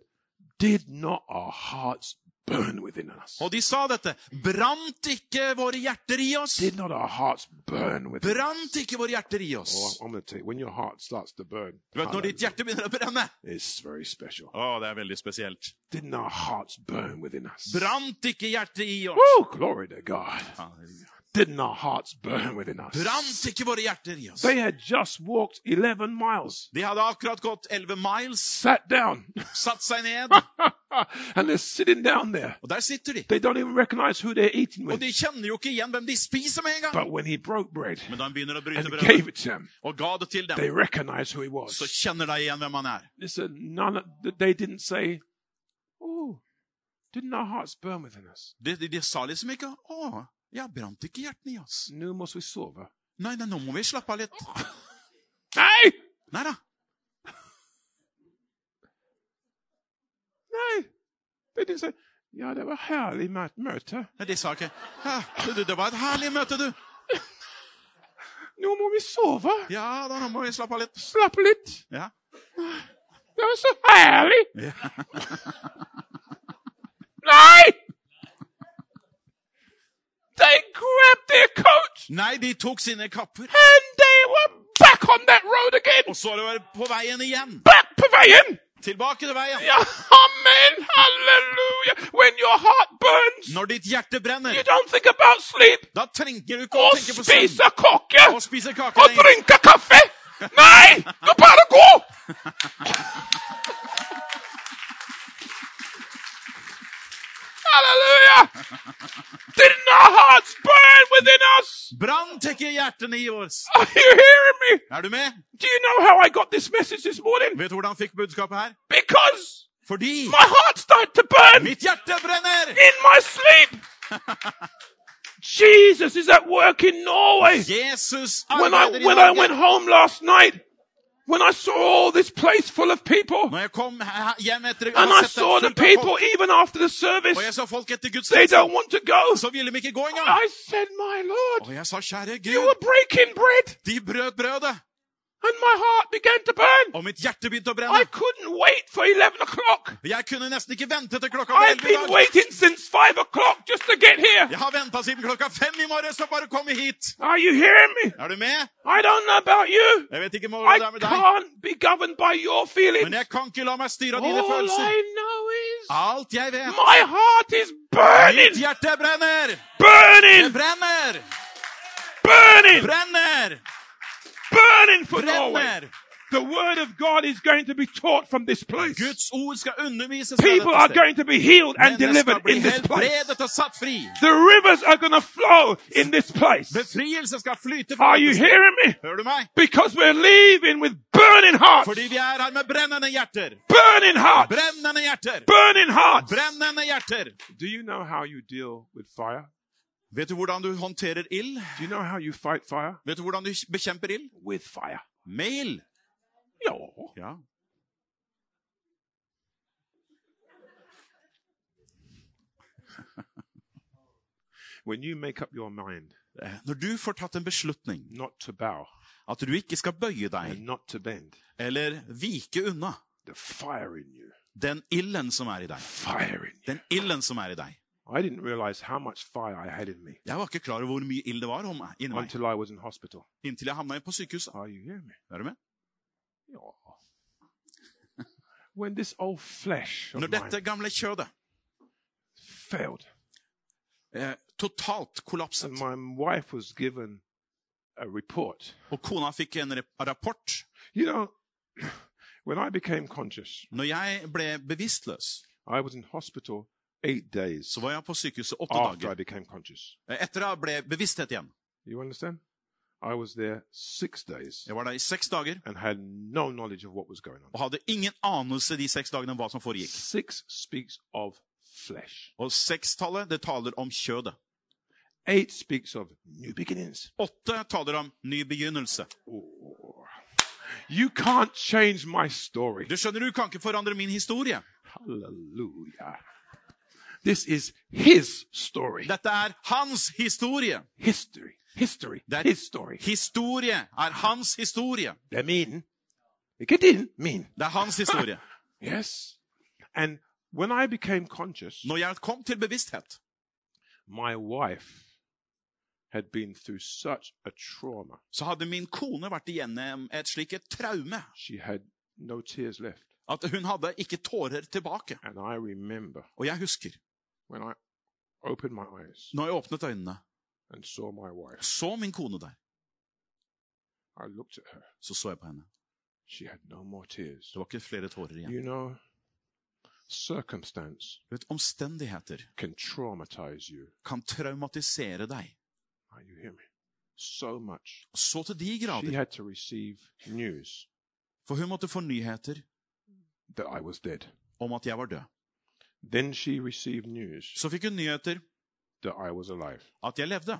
did not our hearts burn within us? Og de sa dette. Brant ikke våre hjerter i oss? Did not our hearts burn within us? Brant ikke våre hjerter i Oh, oss? I'm going to tell you, when your heart starts to burn, Du vet, Når ditt hjerte begynner å brenne it's very special. Å, det er veldig spesielt. Didn't our hearts burn within us? Brant ikke hjertet i oss? Woo, glory to God. Halleluja. Didn't our hearts burn within us? Brant ikke våre hjerter i oss? They had just walked 11 miles, De hadde akkurat gått 11 miles, sat down, satt seg ned, and they're sitting down there. og der sitter de. They don't even recognize who they're eating with. Og de kjenner jo ikke igjen hvem de spiser med en gang. But when he broke bread Men da han begynner å bryte and brødet gave it to them, og ga det til they dem, recognized who he was. så kjenner de igjen hvem han er. Listen, none of, they didn't say, Oh, didn't our hearts burn within us? De, de, de sa liksom ikke 'Å, ja, brant ikke hjertene i oss'. Nå må vi sove. Nei, nei, nå må vi slappe av litt. Nei! Nei da. Nei. Det de sa Ja, det var herlig møte. Nei, De sa ikke ja, det, 'Det var et herlig møte, du'. Nå må vi sove. Ja da, nå må vi slappe av litt. Slappe litt. Ja. Det var så herlig! Ja. They grabbed their coat Nei, de tok sine kapper, and they were back on that road again. og så var de på veien igjen. Back på veien! Tilbake til veien. Ja, amen, halleluja. When your heart burns, Når ditt hjerte brenner, you don't think about sleep da trenger du ikke å tenke på søvn spisa kaka og spise kake Og lenger. kaffe. Nei! du bare gå. Hallelujah. Didn't our hearts burn within us? Brant ikke hjertene i oss? Are you hearing me? Er du med? Do you know how I got this message this morning? Vet du hvordan han fikk budskapet her? Because Fordi my heart started to burn mitt hjerte brenner! in my sleep. Jesus is at work in Norway. Jesus When I when I went home last night, when I saw all this place full of people, Når jeg kom he- hjem etter and I saw the people even after the service, og jeg så folk etter Guds they don't want to go. så ville de ikke gå engang. I said, My Lord, Og jeg sa, kjære you were breaking bread. de brøt brødet. Og mitt hjerte begynte å I brenne. couldn't wait for 11 o'clock. Jeg kunne nesten ikke vente til klokka ble I've 11 i dag. waiting since 5 o'clock just to get here. Jeg har venta siden klokka fem i morges for bare å komme hit. Are you hearing me? Er du med? I don't know about you. Jeg vet ikke hvordan det er med deg, can't be governed by your feelings. men jeg kan ikke la meg styre av dine All følelser. I know is Alt jeg vet my heart is burning, Mitt hjerte brenner! Det burning, brenner! burning, Brenner! Burning for Norway. The word of God is going to be taught from this place. Guds ord skal People are going to be healed and delivered in this place. helbredet og satt fri. The rivers are going to flow in this place. Are you hearing me? Hører du meg? Because we're leaving with burning hearts. Fordi vi her med brennende hjerter. Burning hearts. Burning hearts. Do you know how you deal with fire? Vet du hvordan du håndterer ild? You know? Vet du hvordan du bekjemper ild? Med ild. Yeah. Ja. When you make up your mind Eh, Når du får tatt en beslutning not to bow at du ikke skal bøye deg not to bend, eller vike unna the fire in you, den ilden som er i deg, fire in you. den ilden som er i deg I didn't realize how much fire I had in me Jeg var ikke klar over hvor mye ild det var om meg, inni meg, until I was in hospital. inntil jeg havna på sykehuset. Are you hearing me? Er du med? Ja. When this old flesh Når dette gamle kjødet failed, eh, totalt kollapset, and my wife was given a report. og kona fikk en rapport You know, when I became conscious, Når jeg ble bevisstløs, I was in hospital eight days så var jeg på sykehuset åtte after I dager. became conscious. Eh, Etter jeg ble bevissthet igjen. You understand? I was there six days Jeg var der i seks dager and had no knowledge of what was going on. og hadde ingen anelse de seks dagene om hva som foregikk. Six speaks of flesh. Og sekstallet, det taler om kjødet. Eight speaks of new beginnings. Åtte taler om ny begynnelse. You can't change my story. Du skjønner, du kan ikke forandre min historie. Hallelujah. This is his story. Dette er hans historie. History. History. Er, His story. Historie er hans historie. Det er min. Ikke din. Min. Det er hans historie. Yes. And when I became conscious, Når jeg kom til bevissthet, my wife had been through such a trauma. så hadde min kone vært igjennom et slikt traume She had no tears left. at hun hadde ikke tårer tilbake. And I remember Og jeg husker, when I opened my eyes når jeg åpnet øynene, and saw my wife, så min kone der. I looked at her. Så så jeg på henne. She had no more tears. Det var ikke flere tårer igjen. You know, circumstance Du vet, Omstendigheter can traumatize you. kan traumatisere deg. Are you hear me? So much. Så til de She grader. had to receive news For hun måtte få nyheter that I was dead. om at jeg var død. Then she received news Så fikk hun nyheter that I was alive. at jeg levde.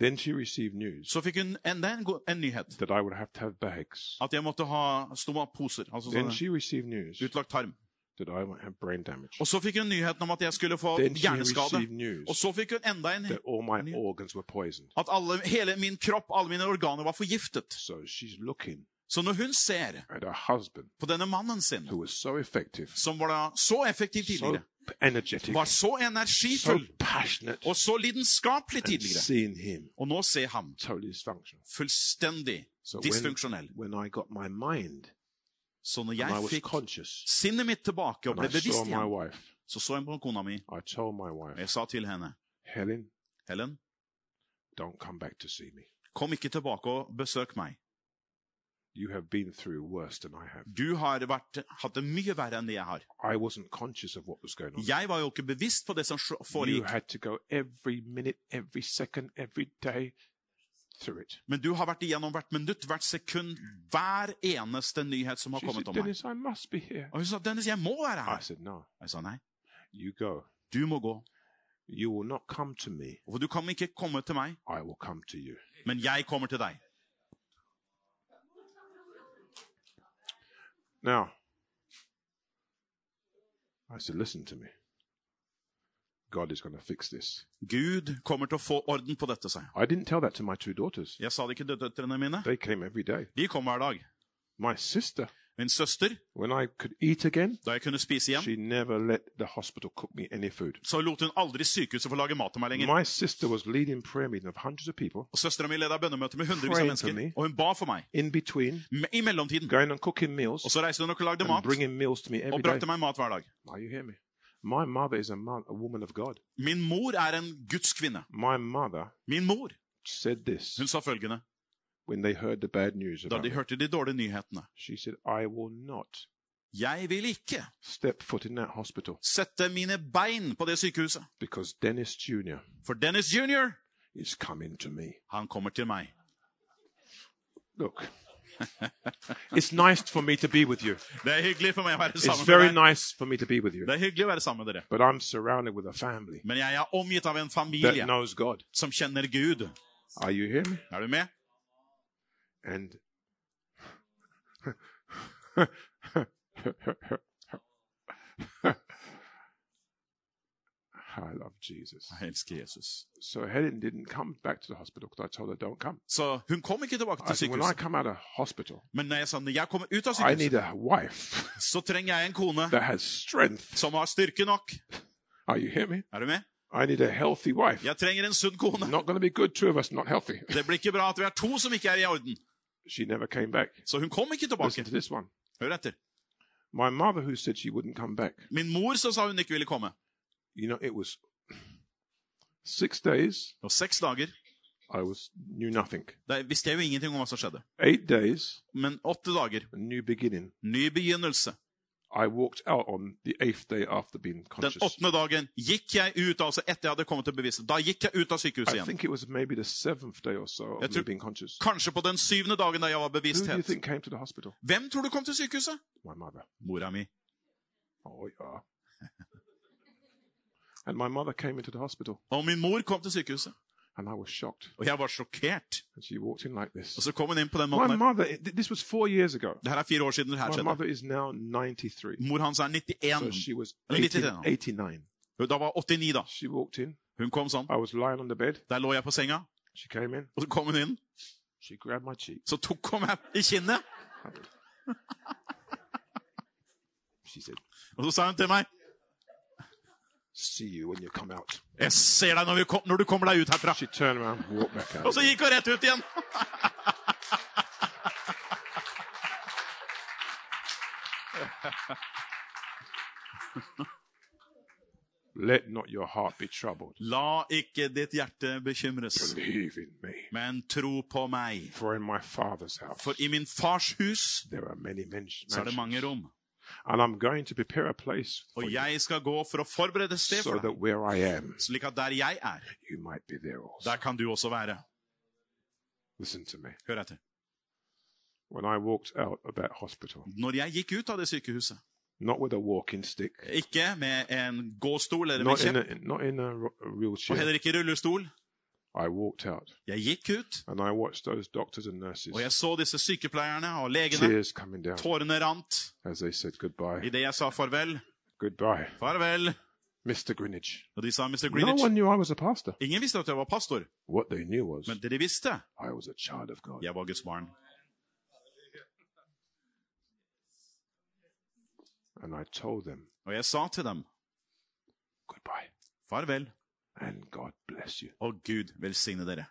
Then she received news Så fikk hun enda en, go- en nyhet. that I would have to have bags. At jeg måtte ha stomaposer. Altså Then sånne she received news utlagt tarm. that I might have brain damage. Og så fikk hun nyheten om at jeg skulle få Then she hjerneskade. received news Og så fikk hun enda en that all my organs were poisoned. At alle, hele min kropp, alle mine organer var forgiftet. So she's looking Så når hun ser husband, på denne mannen sin, so effective, som var så effektiv so tidligere, energetic, var så energifull so og så lidenskapelig tidligere, him og nå ser totally fullstendig So dysfunksjonell. Så når jeg fikk sinnet mitt tilbake og ble bevisst igjen, så så jeg på kona mi, og jeg sa til henne, Helen, Helen, kom ikke tilbake og besøk meg. You have been through worse than I have. Du har vært, hatt det mye verre enn det jeg har. I wasn't conscious of what was going on. Jeg var jo ikke bevisst på det som You foregikk. had to go every minute, every second, every day through it. Men du har vært igjennom hvert minutt, hvert sekund, hver eneste nyhet som har She kommet said, om meg. Dennis, I must be here. Og hun sa, Dennis, jeg må være I her. said, no, Jeg sa nei, you go. du må gå. You will not come to me. For du kan ikke komme til meg, I will come to you. men jeg kommer til deg. Now, I said, listen to me. God is going to fix this. Gud kommer til å få orden på dette, sa. I didn't tell that to my two daughters. Jeg sa det ikke til døtrene mine. They came every day. De kom hver dag. My sister, Min søster, again, da jeg kunne spise igjen, så lot hun aldri sykehuset få lage mat til meg lenger. Og Søstera mi leda bønnemøte med hundrevis av mennesker, me. og hun ba for meg. Between, I mellomtiden. meals Og så reiste hun og lagde mat, og brakte meg mat hver dag. God. Min mor er en Guds kvinne. Mother Min mor hun sa følgende news da de hørte de dårlige nyhetene. Said, Jeg vil ikke step foot in that hospital sette mine bein på det sykehuset. because Dennis Jr. For Dennis jr., is coming to me. han kommer til meg. Look, it's nice for me to be with you. Det er hyggelig for meg å være It's sammen very med deg. nice for me to be with you. Det er hyggelig å være sammen med dere. But I'm surrounded with a family Men jeg er omgitt av en that familie knows God. som kjenner Gud. Are you hear me? Er du med? And I love Jesus. Jeg elsker Jesus. So Helen didn't come back to the hospital because I told her don't come. Så hun kom ikke tilbake I til said, when I sykehuset. come out of hospital, Men når jeg sa når jeg kommer ut av I need sykehuset, a wife så trenger jeg en kone that has strength. som har styrke nok. Are you hear me? Er du med? I need a healthy wife. Jeg trenger en sunn kone. Not going to be good, two of us not healthy. Det blir ikke bra at vi er to som ikke er i orden. She never came back. Så hun kom ikke Listen tilbake. to this one. Hør etter. My mother, who said she wouldn't come back, Min mor som sa hun ikke ville komme. you know, it was six days. Og seks dager I was knew nothing. da visste jeg jo ingenting om hva som skjedde. Eight days, Men åtte dager, a new beginning. ny begynnelse. I walked out on the eighth day after being Den åttende dagen gikk jeg ut, altså etter jeg hadde kommet til bevissthet. Da gikk jeg ut av sykehuset I igjen. think it was maybe the seventh day or so of Jeg tror- being conscious. Kanskje på den syvende dagen da jeg var Who do you bevissthet. think came to the hospital? Hvem tror du kom til sykehuset? My mother. Mora mi. Oh, yeah. and my mother came into the hospital, Og min mor kom til sykehuset. And I was shocked. Og jeg var sjokkert. And she walked in like this. Og så kom hun inn på den måten her. mother, th- this was four years ago. Det her er fire år siden det her My skjedde. mother is now 93. Mor hans er So 91. she was Eller 18 91. 89. Da var 89, da. She walked in. Hun kom sånn. I was lying on the bed. Der lå jeg på senga, She came in. og så kom hun inn. She grabbed my cheek. Så tok hun meg i kinnet, She said, og så sa hun til meg See you when you come out. Jeg ser deg når, kom, når du kommer deg ut herfra. She turned around walked back Og out. så gikk hun rett ut igjen. Let not your heart be troubled. La ikke ditt hjerte bekymres, Believe in me. men tro på meg. For in my Father's house For i min fars hus there are many men- så er det mange rom. And I'm going to prepare a place for Og jeg skal gå for å forberede et sted so for deg, am, slik at der jeg er, der kan du også være. Hør etter. Når jeg gikk ut av det sykehuset, not with a walking stick, ikke med en gåstol eller med kjepp, og heller ikke rullestol, I walked out jeg gikk ut, and I watched those doctors and nurses, og jeg så disse sykepleierne og legene. tears coming down Tårene rant as they said goodbye. idet jeg sa farvel. Goodbye, Farvel. Mr. Greenwich. Og de sa Mr. No one knew I was a pastor. Ingen visste at jeg var pastor, What they knew was men det de visste, I was a child of God. jeg var Guds barn. And I told them, Og jeg sa til dem goodbye farvel, and God bless you. og Gud velsigne dere.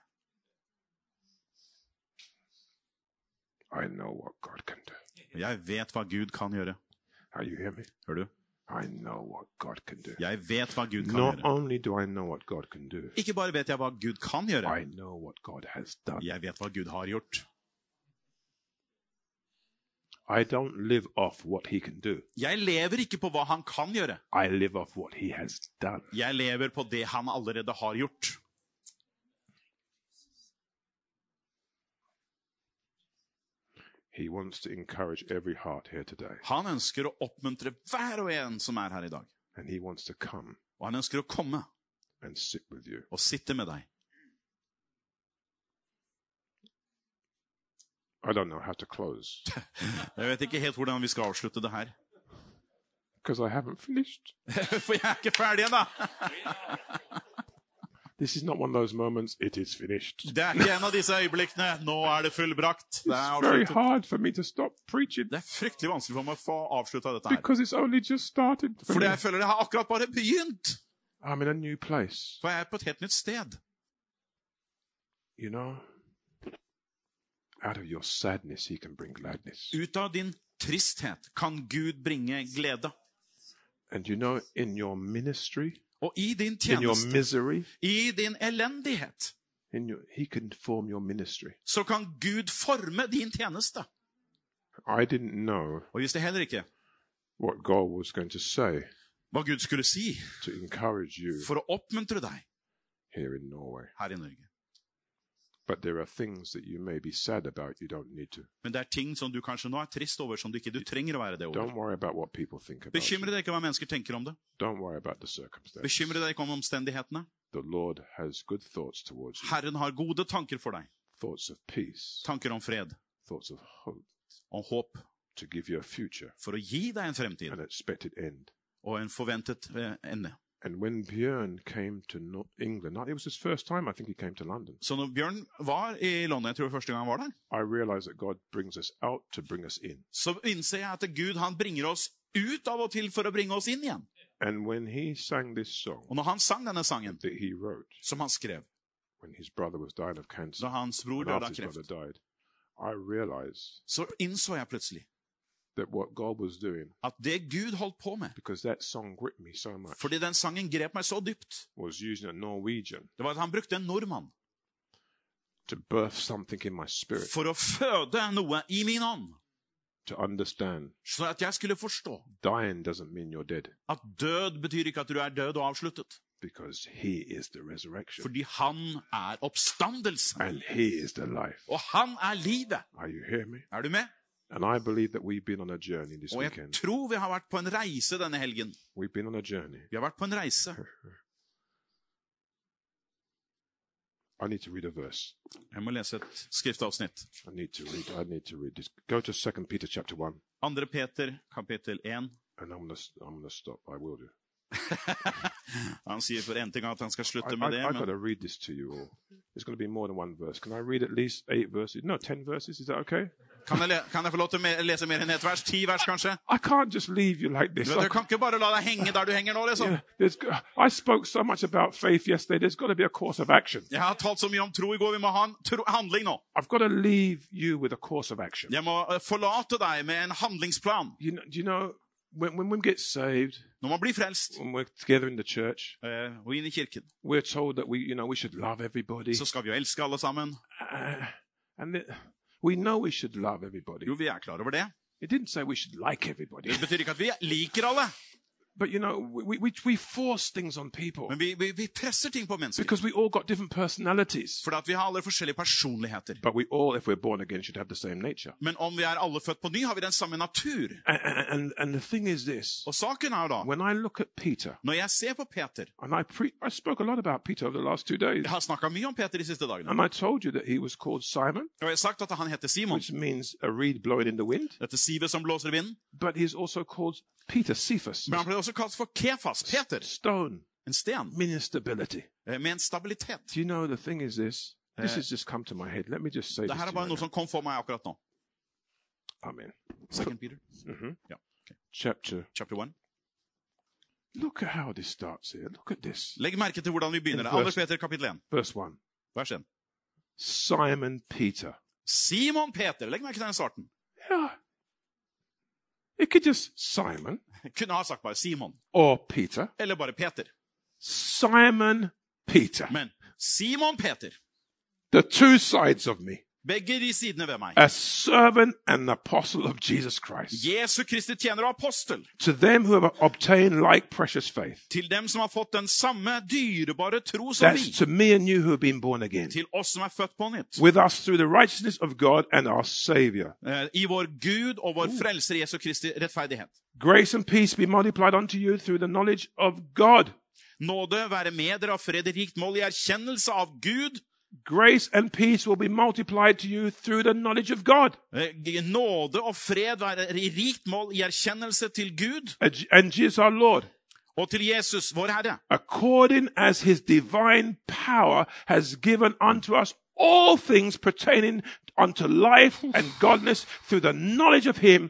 I know what God can do. Jeg vet hva Gud kan gjøre. Are you hear me? Hør du? I know what God can do. Jeg vet hva Gud kan Not gjøre. only do I know what God can do, Ikke bare vet jeg hva Gud kan gjøre, I know what God has done. jeg vet hva Gud har gjort. I don't live off what He can do. Jeg lever ikke på hva han kan gjøre. I live off what He has done. Jeg lever på det han allerede har gjort. He wants to encourage every heart here today. Han ønsker å oppmuntre hver og en som er her i dag. And He wants to come Og han ønsker å komme and sit with you. og sitte med deg. I don't know how to close Jeg vet ikke helt hvordan vi skal avslutte det her. because I haven't finished. For jeg er ikke ferdig ennå. This is not one of those moments, it is finished. Det er ikke en av disse øyeblikkene 'nå er det fullbrakt'. Det er, very avsluttet. hard for me to stop preaching det er fryktelig vanskelig for meg å få avslutta dette her. because it's only just started for Fordi me. jeg føler det har akkurat bare begynt. I'm in a new place. For jeg er på et helt nytt sted. You know, out of your sadness, he can bring gladness. Ut av din tristhet kan Gud bringe glede. And you know, in your ministry, Og i din in your tjeneste, misery, i din elendighet, in your, he can form your ministry. så kan Gud forme din tjeneste. I didn't know Og visste heller ikke what God was going to say hva Gud skulle si to encourage you for å oppmuntre deg here in Norway. her i Norge. But there are things that you may be sad about you don't need to. Men det er ting som du kanskje nå er trist over, som du ikke du trenger å være det over. Don't worry about what people think about Bekymre deg ikke hva mennesker tenker om det. Don't worry about the circumstances. Bekymre deg ikke om omstendighetene. The Lord has good thoughts towards you. Herren har gode tanker for deg. Thoughts of peace, Tanker om fred, thoughts of hope, om håp, to give you a future, for å gi deg en fremtid an expected end. og en forventet eh, ende. And when Björn came to England, it was his first time I think he came to London. Så når Bjørn var i London, jeg tror det var første gang han var der, I realized that God brings us out to bring us in. så innser jeg at Gud han bringer oss ut av og til for å bringe oss inn igjen. And when he sang this song Og når han sang denne sangen, that he wrote som han skrev when his brother was dying of cancer, da hans bror and døde after av his brother kreft, died, I realized så innså jeg plutselig that what God was doing, at det Gud holdt på med, because that song gripped me so much, fordi den sangen grep meg så dypt, was using a Norwegian det var at han brukte en nordmann to birth something in my spirit, for å føde noe i min ånd, to understand så at jeg skulle forstå dying doesn't mean you're dead, at død betyr ikke at du er død og avsluttet, because he is the resurrection fordi han er oppstandelsen. and he is the life. og han er livet. Are you hearing me? Er du med? And I believe that we've been on a journey this Og jeg weekend. tror vi har vært på en reise denne helgen. We've been on a journey. Vi har vært på en reise. I need to read a verse. Jeg må lese et skriftavsnitt. I need to read. I need to read this. Go to Second Peter chapter one, 2. Peter, kapittel 1. and I'm gonna I'm gonna stop. I will do. Han sier for en ting at han skal I, slutte I, med det, I got men to read this to you all. It's going to be more than one verse. Can I read at least eight verses? No, ten verses. Is that okay? Kan jeg, kan jeg få lov til å lese mer enn ett vers? Ti vers, kanskje? I can't just leave you like this. Du, kan ikke bare la deg henge der du henger nå, liksom. Yeah, I spoke so much about faith yesterday. There's got to be a course of action. Jeg har talt så mye om tro i går. Vi må ha en tro handling nå. I've got to leave you with a course of action. Jeg må eh, forlate deg med en handlingsplan. You know, you know when, when we get saved, Når man blir frelst when we're together in the church, uh, og inn i kirken, we're told that we, you know, we should love everybody. så skal vi jo elske alle sammen. Uh, and the, we know we should love everybody. Jo, vi er klar over det. It didn't say we should like everybody. Det betyr ikke at vi liker alle, But, you know, we, we, we force things on people men vi, vi, vi presser ting på mennesker. because we all got different personalities. For at vi har alle forskjellige personligheter. But we all, if we're born again, should have the same nature. Men om vi er alle født på ny, har vi den samme natur. And, and, and the thing is this Og saken er da, when I look at Peter, når jeg ser på Peter and I, pre- I spoke a lot about Peter over the last two days, Jeg har snakka mye om Peter de siste dagene. and I told you that he was called Simon, Og jeg har sagt at han heter Simon. which means a reed blowing in the wind, Dette sivet som blåser i vinden. but he's also called Peter Cephas, Men han ble også kalt for Kefas, Peter. stone, En sten meaning stability. eh, med en stabilitet. Do you know the thing is this? This Uh, has just come to my head. Let me just say Det this her er bare noe som kom for meg akkurat nå. Amen. Second Peter, Ja, Chapter. chapter 1. Look at how this starts here. Look at this. Legg merke til hvordan vi begynner. Verse- Peter kapittel 1. Verse 1. Vers 1. Simon Peter. Simon Peter. Legg merke til den starten. Yeah. It could just Simon Kunne ha sagt bare Simon. or Peter. Eller bare Peter. Simon Peter. Men Simon Peter. The two sides of me. Begge de sidene ved meg. A servant and apostle of Jesus Christ. Jesu Kristi tjener og apostel. To them who have obtained like precious faith. Til dem som har fått den samme dyrebare tro som That's vi. to me and you who have been born again. Til oss som er født på nytt. With us through the righteousness of God and our Savior. Eh, I vår Gud og vår frelser Jesu Kristi rettferdighet. Grace and peace be multiplied unto you through the knowledge of God. Nåde være med dere av fred rikt mål i erkjennelse av Gud. Grace and peace will be multiplied to you through the knowledge of God. Eh, Nåde og fred være i rikt mål i erkjennelse til Gud. And Jesus our Lord. og til Jesus, vår Herre, according as his divine power has given unto us all things pertaining unto life and godliness through the knowledge of him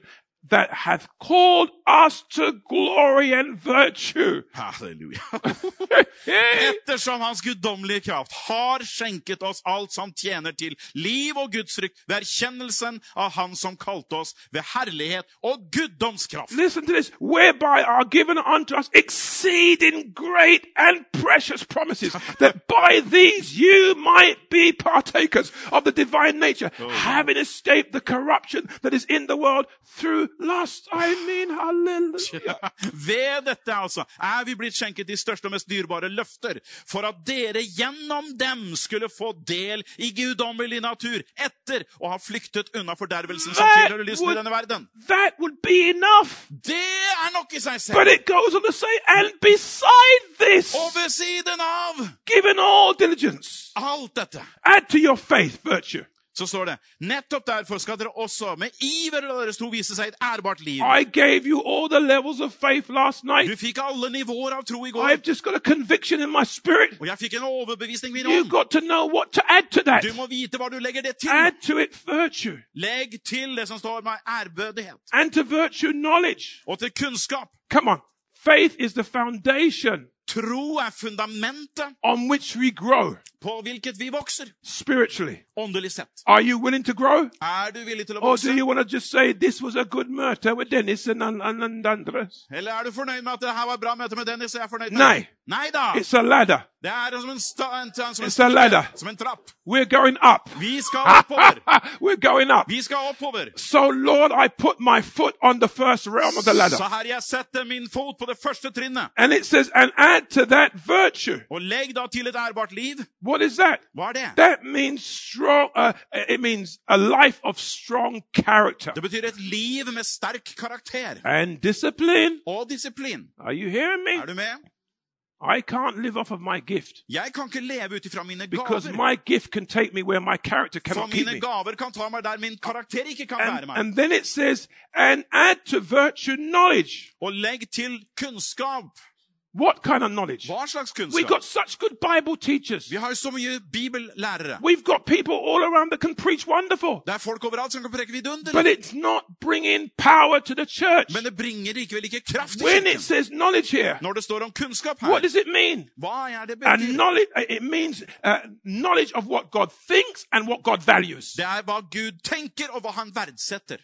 that hath called us to glory and virtue. Halleluja. Hey! Ettersom hans guddommelige kraft har skjenket oss alt som tjener til liv og gudsfrykt ved erkjennelsen av Han som kalte oss ved herlighet og guddomskraft. Listen to this. Whereby are given unto us exceeding great and precious promises, that by these you might be partakers of the divine nature, oh, having escaped the corruption that is in the world through lust. I mean, hallelujah. Ved dette altså er vi blitt skjenket de største og mest dyrebare løfter, for at dere gjennom dem skulle få del i guddommelig natur, etter å ha flyktet unna fordervelsen som tilhører lysten i denne verden. That would be enough. Det er nok i seg But it goes on to say, and beside this, Og ved siden av given all diligence, alt dette, add to your faith virtue. Så står det nettopp derfor skal dere også med iver la deres tro vise seg et ærbart liv. I gave you all the levels of faith last night. Du fikk alle nivåer av tro i går, I've just got a conviction in my spirit. og jeg fikk en overbevisning min You've ånd. got to know what to add to that. Du må vite hva du legger det til. Add to it virtue. Legg til det som står med ærbødighet. And to virtue, knowledge. Og til kunnskap. Come on. Faith is the foundation Tro er fundamentet on which we grow på hvilket vi vokser, spiritually. åndelig sett. Are you willing to grow? Er du villig til å Or vokse? do you want to just say this was a good murder with Dennis and, and, and, and Andres? Eller er du fornøyd med at det her var et bra møte med Dennis, og jeg er fornøyd med Nei. det? Nei da! It's a ladder. Det er som en, sta, en, som en, It's a ladder. som en trapp. We're going up. Vi skal oppover. We're going up. Vi skal oppover. So, Lord, I put my foot on the first realm of the ladder. Så her jeg setter min fot på det første trinnet. And it says, and add to that virtue. Og legg da til et ærbart liv. What is that? Hva er det? That means strong, uh, it means a life of strong character Det betyr et liv med sterk karakter. and discipline. Og disiplin. Are you hearing me? Er du med? I can't live off of my gift Jeg kan ikke leve ut ifra mine because my gift can take me where my character cannot keep me. gaver kan ta meg der min karakter ikke kan And, meg. and then it says, and add to virtue knowledge. Og legg til kunnskap. What kind of knowledge? Hva slags We've got such good Bible teachers. Vi har jo så mye bibellærere. We've got people all around that can preach wonderful. Det er folk overalt som kan preke But it's not bringing power to the church. Men det bringer likevel ikke kraft til When it says knowledge here, Når det står om kunnskap what does it mean? hva er det And betyr? knowledge, it means uh, knowledge of what God thinks and what God values. Det er hva Gud tenker, og hva han verdsetter.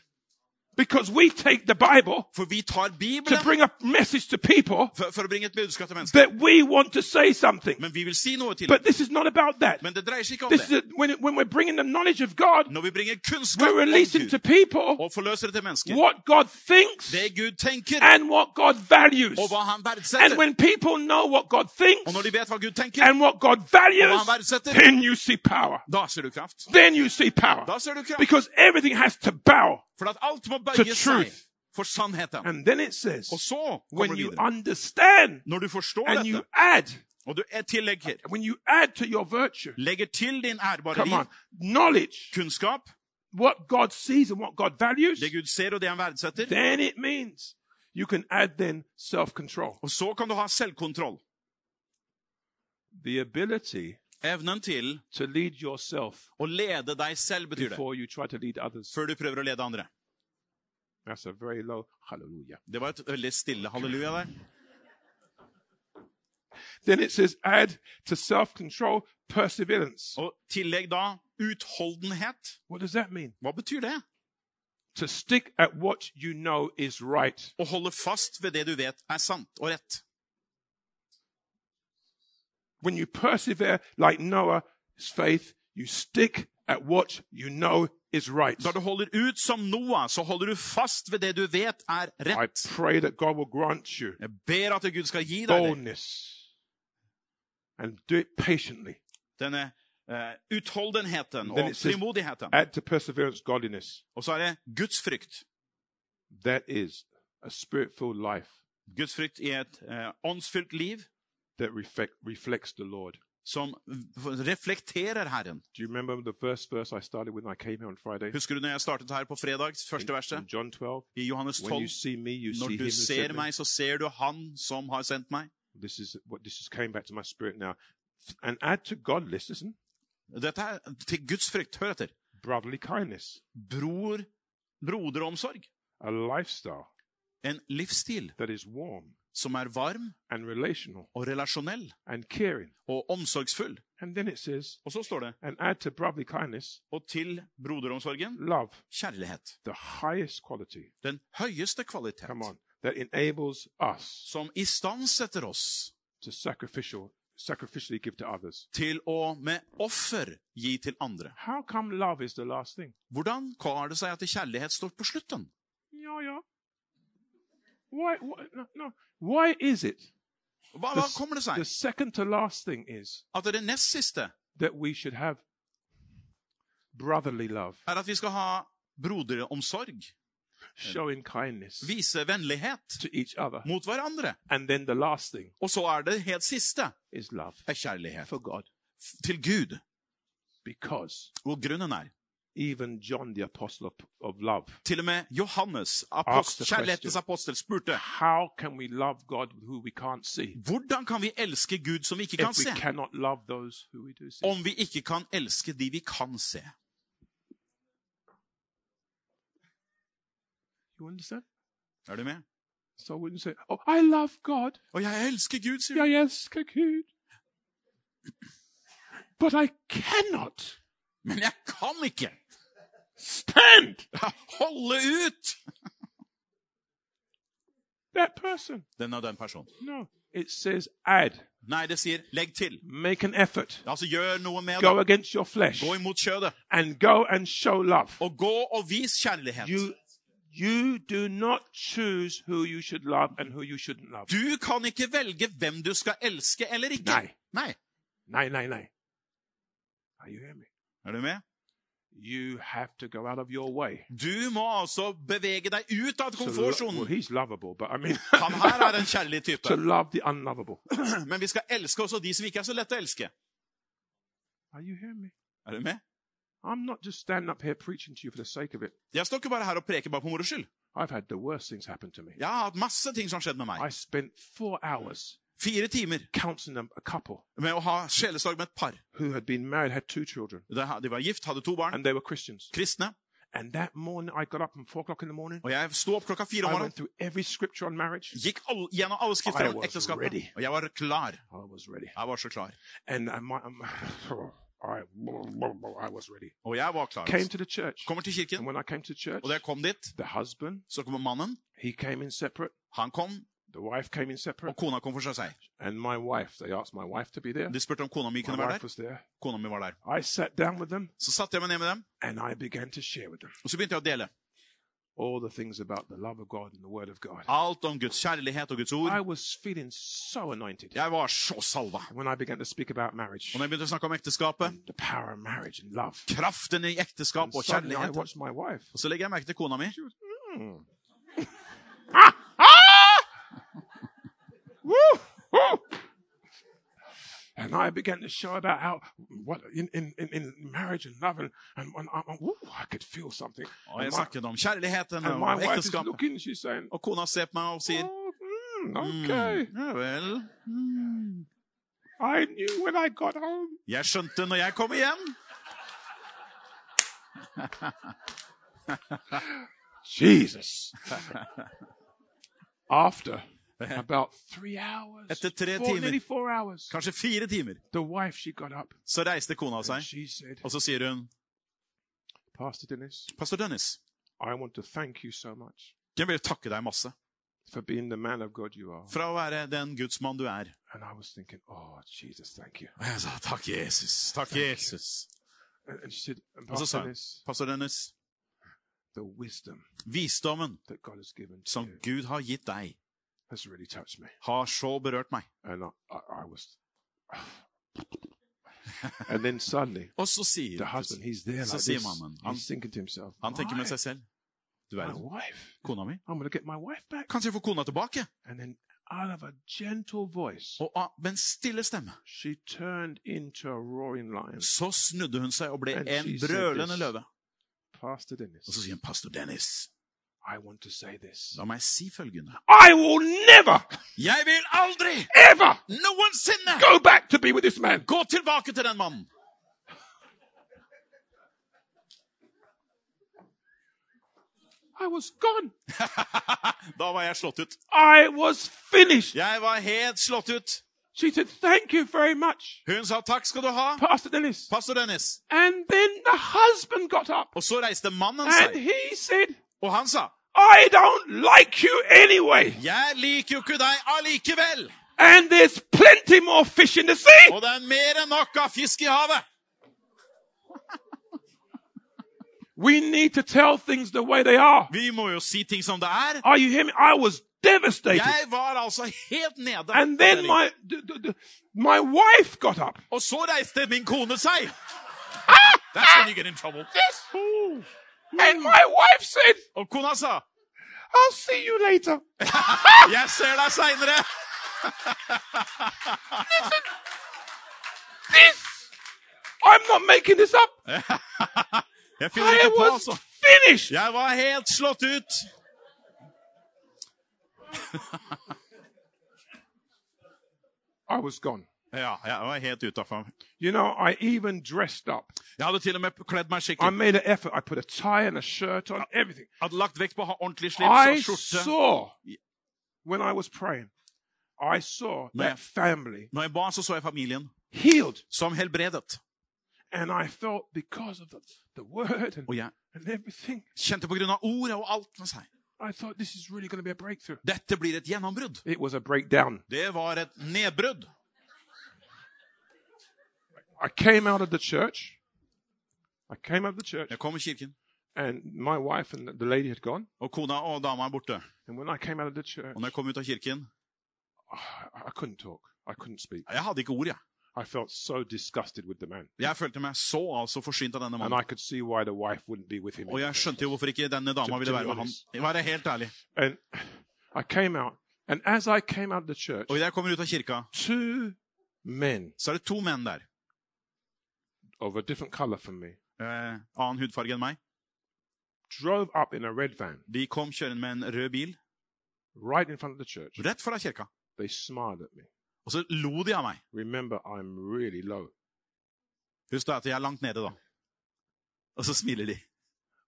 Because we take the Bible For vi tar to bring a message to people for, for å bringe et budskap til mennesker. that we want to say something. Men vi vil si noe til But this is not about that. Men det dreier seg ikke om This is a, when, when we're bringing the knowledge of God, Når vi bringer kunnskap we're releasing to people og forløser det til mennesker, what God thinks det Gud tenker, and what God values. og hva han And when people know what God thinks Og når de vet hva Gud tenker, and what God og hva values, han verdsetter, then you see power. da ser du kraft. Then you see power. Da ser du kraft. Because everything has to bow. For at alt må To truth. And then it says, when you understand and you add, og du er tillegger, when you add to your virtue, legger til din ærbare liv knowledge, kunnskap, what God sees and what God values, det Gud ser og det han verdsetter, then it means you can add then self-control. og så kan du ha selvkontroll. The ability Evnen til to lead yourself å lede deg selv, betyr det, før du prøver å lede andre. That's a very low hallelujah. Det var et veldig stille halleluja der. Then it says add to self-control perseverance. Og tillegg da utholdenhet. What does that mean? Hva betyr det? To stick at what you know is right. Å holde fast ved det du vet er sant og rett. When you persevere like Noah's faith, you stick at what you know is right. Når du holder ut som Noah, så holder du fast ved det du vet er I rett. pray that God will grant you Jeg ber at Gud skal gi deg det. and do it patiently. denne uh, utholdenheten og frimodigheten. Add to perseverance godliness. Og så er det Guds frykt. That is a spirit-filled life Guds frykt i et uh, åndsfylt liv that reflect, reflects the Lord. Som reflekterer Herren. Husker du når jeg startet her på fredag, første verset? John 12. I Johannes 12. me, Når du ser meg, så ser du Han som har sendt meg. This is this is listen, Dette er til Guds frykt. Hør etter. brotherly kindness, Bror, broderomsorg. En livsstil that is warm som er varm og relasjonell og omsorgsfull. Says, Og så står det kindness, og til broderomsorgen love, kjærlighet. quality. Den høyeste kvalitet on, that enables us som istandsetter oss to sacrificial, sacrificially give to others. til å med offer gi til andre. How come love is the last? Hvordan kommer det seg at kjærlighet står på slutten? Ja, yeah. Why? why no, no. Why is it Hva, hva kommer det the seg? second to last thing is At det nest siste that we should have brotherly love, er at vi skal ha broderomsorg. showing kindness Vise vennlighet to each other, mot hverandre. and then the last thing Og så er det helt siste is love er kjærlighet for God, til Gud. because Og grunnen er even John, the apostle of, of love, til og med Johannes, kjærlighetens apostel, spurte how can we love God who we can't see hvordan kan vi elske Gud som vi ikke kan if we se, cannot love those who we do see? om vi ikke kan elske de vi kan se? You understand? Er du med? So say, "Oh, I love God," Og jeg elsker Gud, sier du. Jeg elsker Gud. but I cannot Men jeg kan ikke stand holde ut that person. den og den personen. No, it says add, Nei, det sier legg til. make an effort, Altså gjør noe med go det. against your flesh, Gå imot kjødet. and go and show love. Og gå og vis kjærlighet. You, you do not choose who you should love and who you shouldn't love. Du kan ikke velge hvem du skal elske eller ikke. Nei. Nei. nei, nei. nei. Are you hearing me? Er du med? You have to go out of your way. Du må altså bevege deg ut av komfortsonen. So, well, he's lovable, but I mean, Han her er en kjærlig type. to love the unlovable. Men vi skal elske også de som ikke er så lette å elske. Are you hearing me? Er du med? I'm not just standing up here preaching to you for the sake of it. Jeg står ikke bare her og preker bare på moro skyld. I've had the worst things happen to me. Jeg har hatt masse ting som har skjedd med meg. I spent four hours Fire timer counseling a, a couple med å ha sjelesorg med et par. who had been married, had two children, De var gift, hadde to barn, and they were Christians. kristne. And that morning, I got up at four o'clock in the morning. Og jeg sto opp klokka fire om I morgenen, went through every scripture on marriage. gikk all, gjennom alle skrifter I om was ekteskapet. ready. Og jeg var klar. I was ready. Jeg var så klar. And uh, my, um, I, I was ready. Og jeg var klar. Came to the church. Kommer til And kirken, when I came to church, og da jeg kom dit, the husband, så kom mannen. he came in separate. Han kom, The wife came in og kona kom for seg selv. And my wife, they asked my wife to be there. De spurte om kona mi kunne være der. Kona mi var der. I sat down with them Så satte jeg meg ned med dem, and I began to share with them og så begynte jeg å dele. all the things about the love of God and the Word of God. Alt om Guds kjærlighet og Guds I ord. so anointed Jeg var så salva. when I began to speak about marriage, Og når jeg begynte å snakke om ekteskapet, the power of marriage and love. kraften i ekteskap And og suddenly I kjærlighet, watched my wife. og så legger jeg merke til kona mi. She was, mm. And I began to show about how what in, in, in, marriage and love and, and, and I, I- woo, I could feel something. Og jeg And my, snakket om kjærligheten and my og wife is looking, she's saying, Og kona ser på meg og sier oh, mm, mm, okay. Ja vel. Mm. I knew when I got home. Jeg skjønte når jeg kom igjen. Jesus. After about three hours, Etter tre four, timer. hours, Kanskje fire timer. wife, up Så reiste kona seg, said, og så sier hun Pastor Dennis, Pastor Dennis, I want to thank you so jeg vil takke deg masse for being the man of God you are. for å være den Guds mann du er. And I was thinking, oh, Jesus. Og jeg sa takk, Jesus. Takk, Jesus. And and said, Og så sa hun, Pastor Dennis, visdommen som Gud har gitt deg, has really touched me. har så berørt meg. And I, I, I was. and then suddenly, Og så the husband, he's there Så like sier this. mannen, han- He's thinking to himself, Han tenker med "My- seg selv Du my verden, wife. kona mi. I'm going to get my wife back. Kanskje jeg får kona tilbake? And then out of a gentle voice, Og med en stille stemme she turned into a roaring lion. så snudde hun seg og ble And en brølende løve. Pastor Dennis, Og så sier hun, pastor Dennis, I want to say this. la meg si følgende. I will never, Jeg vil aldri, ever noensinne, go back to be with this man. gå tilbake til den mannen. I was gone. da var jeg slått ut. I was finished. Jeg var helt slått ut. She said, Thank you very much, Hun sa takk skal du ha, Pastor Dennis. pastor Dennis. And then the husband got up Og så reiste mannen and seg, he said, og han sa, I don't like you anyway. jeg liker jo ikke deg allikevel. And there's plenty more fish in the sea. Og det er mer enn nok av fisk i havet. We need to tell things the way they are. Vi må jo si ting som det er. Are you hearing me? I was devastated. Jeg var altså helt nede. And then my my wife got up. Og så reiste min kone seg. That's when you get in trouble. Yes. And my wife said, Og kona sa, I'll see you later. jeg ser deg seinere. Listen. This, I'm not making this up. Jeg finner I ikke på, was altså. finished. Jeg var helt slått ut. I was gone. Ja, jeg var helt utafor. You know, I even dressed up. Jeg hadde til og med kledd meg I skikkelig. made an effort. I put a tie and a shirt on, everything. Hadde lagt vekt på å ha ordentlig slips og skjorte. saw when I was praying, I saw Man. that family Når jeg ba, så så jeg familien healed. som helbredet. And I felt because of the, the word and, Og jeg and everything, kjente på grunn av ordet og alt med seg. I thought this is really going to be a breakthrough. Dette blir et gjennombrudd. It was a breakdown. Det var et nedbrudd. I came out of the church. I came out of the church, Jeg kom i kirken, and my wife and the lady had gone. og kona og dama er borte. And when I came out of the church, Og når jeg kom ut av kirken I I couldn't talk. I couldn't speak. Jeg hadde ikke ord, jeg. I felt so disgusted with the man. Jeg følte meg så altså forsynt av denne And mannen. I could see why the wife wouldn't be with him. Og jeg skjønte jo hvorfor ikke denne dama ville være med. Jeg var helt ærlig. And I came out. And as I came out of the church, Og jeg kommer ut av kirka, two men så er det to menn der. Of a different color from me Eh, annen hudfarge enn meg. drove up in a red van De kom kjørende med en rød bil right in front of the church. rett foran kirka. They smiled at me. Og så lo de av meg. Remember, I'm really low. Husk da at jeg er langt nede, da. Og så smiler de.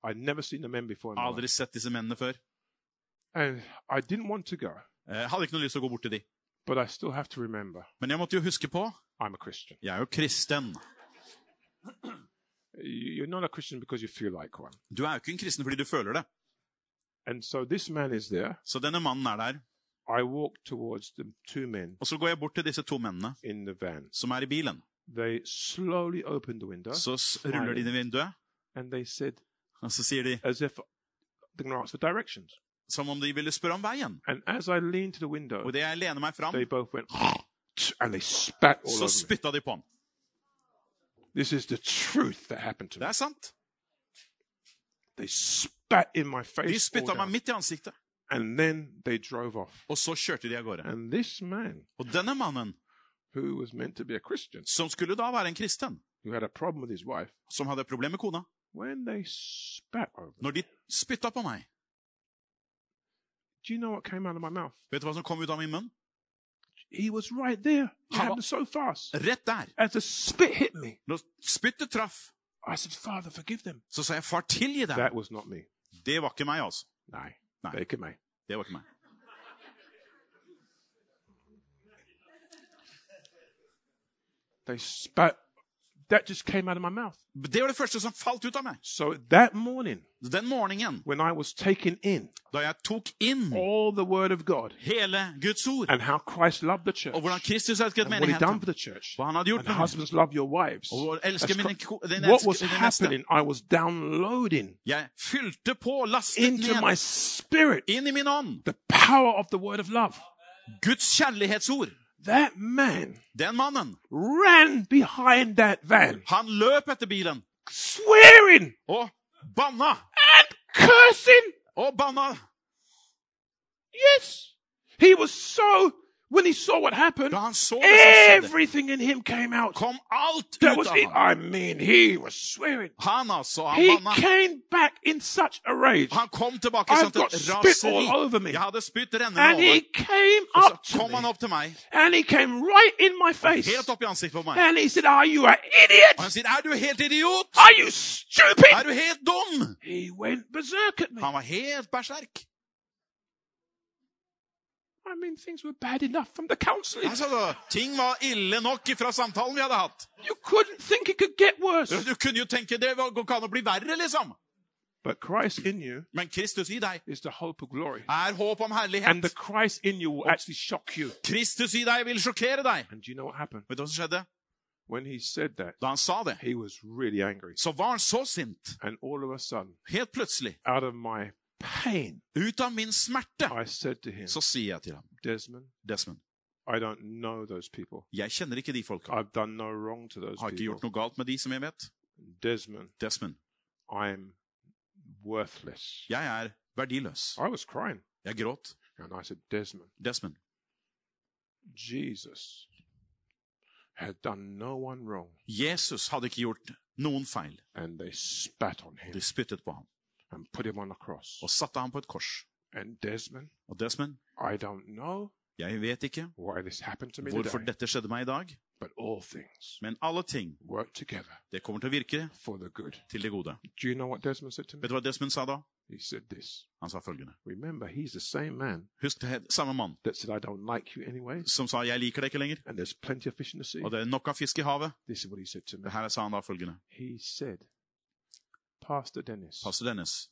I'd never seen the men before in my Aldri sett disse mennene før. And I didn't want to go, Eh, hadde ikke noe lyst til å gå bort til de. but I still have to remember Men jeg måtte jo huske på I'm a Christian. jeg er jo kristen. You- You're not a Christian because you feel like one. Du er jo ikke en kristen fordi du føler det. And so this man is there. Så denne mannen er der. I walk towards the two men Og så går jeg bort til disse to mennene in the van. som er i bilen. They slowly open the window Så ruller de ned vinduet, and they said, og så sier de as if they're going to ask for directions. som om de ville spørre om veien. And as I leaned to the window, Og det jeg lener meg fram, they both went and they spat all så me. spytta de på han. This is the truth that happened to Det er sant. They spat in my face, De spytta meg midt i ansiktet. and then they drove off. Og så kjørte de av gårde. And this man, Og denne mannen, who was meant to be a Christian, som skulle da være en kristen, who had a problem with his wife, som hadde et problem med kona, when they spat over, når de spytta på meg, do you know what came out of my mouth? vet du hva som kom ut av min munn? He was right there. It happened so fast. Rett der. As the spit hit me, Når spyttet traff, I said, Father, forgive them. så sa jeg 'far, tilgi dem'. That was not me. Det var ikke meg, altså. Nei, Nei. det er ikke meg. Det var ikke meg. They spat. That just came out of my mouth. Det var det første som falt ut av meg. So that morning, Den morgenen, when I was taken in da jeg tok inn all the word of God hele Guds ord, and how Christ loved the church og hvordan Kristus elsket and what he done for the church, hva han hadde gjort and med husbands love your wives. og elsker That's min, co- den What was din happening, I was downloading Jeg fylte på, lastet into my spirit inn i min ånd, the power of the word of love. Guds kjærlighetsord. That man Den mannen, ran behind that van, han løp etter bilen, swearing og banna, and cursing. og banna. Yes. He was so, when he saw what happened, Da han så det som skjedde, everything in him came out. kom alt That was it. I mean, he was swearing. Han altså, han He banna. came back in such a rage. Han kom I've got spit all over me. Spytt rennende And he came up to kom han me. opp til meg, And he came right in my face. helt opp i ansiktet på meg. And he said, Are you an idiot? han sier, er du helt idiot? Are you stupid? Er du helt dum? He went berserk at me. Han var helt berserk. I mean, things were bad enough from the counseling. Altså, ting var ille nok fra samtalen vi hadde hatt. You couldn't think it could get worse. Du kunne jo tenke det går ikke an å bli verre, liksom. But Christ in you Men Kristus i deg is the hope of glory. er håp om And the Christ in you will actually shock you. Kristus i deg vil sjokkere deg. And do you know what happened? Vet du hva som skjedde? When he said that, Da han sa det, he was really angry. så var han så sint. And all of a sudden, Helt plutselig, out of my pain, ut av min smerte, I said to him, så sier jeg til ham, Desmond, Desmond, I don't know those people. jeg kjenner ikke de folka. I've done no wrong to those Har ikke gjort noe galt med de som jeg vet. Desmond, Desmond, I'm worthless. jeg er verdiløs. I was crying. Jeg gråt. And I said, Desmond, Desmond, Jesus had done no one wrong. Jesus hadde ikke gjort noen feil. And they spat on him De spyttet på ham and put him on a cross. og satte ham på et kors. And Desmond, Og Desmond, I don't know jeg vet ikke why this happened to me hvorfor today, dette skjedde meg i dag, but all things men alle ting, work together det kommer til å virke for the good. til det gode. Do you know what Desmond said to me? Vet du hva Desmond sa da? He said this. Han sa følgende. Remember, he's the same man Husk det samme mann that said, I don't like you anyway, som sa 'jeg liker deg ikke lenger', and there's plenty of fish in the sea. og det er nok av fisk i havet. This is what he said to me. Det her sa han da følgende. He said, Pastor Dennis, Pastor Dennis,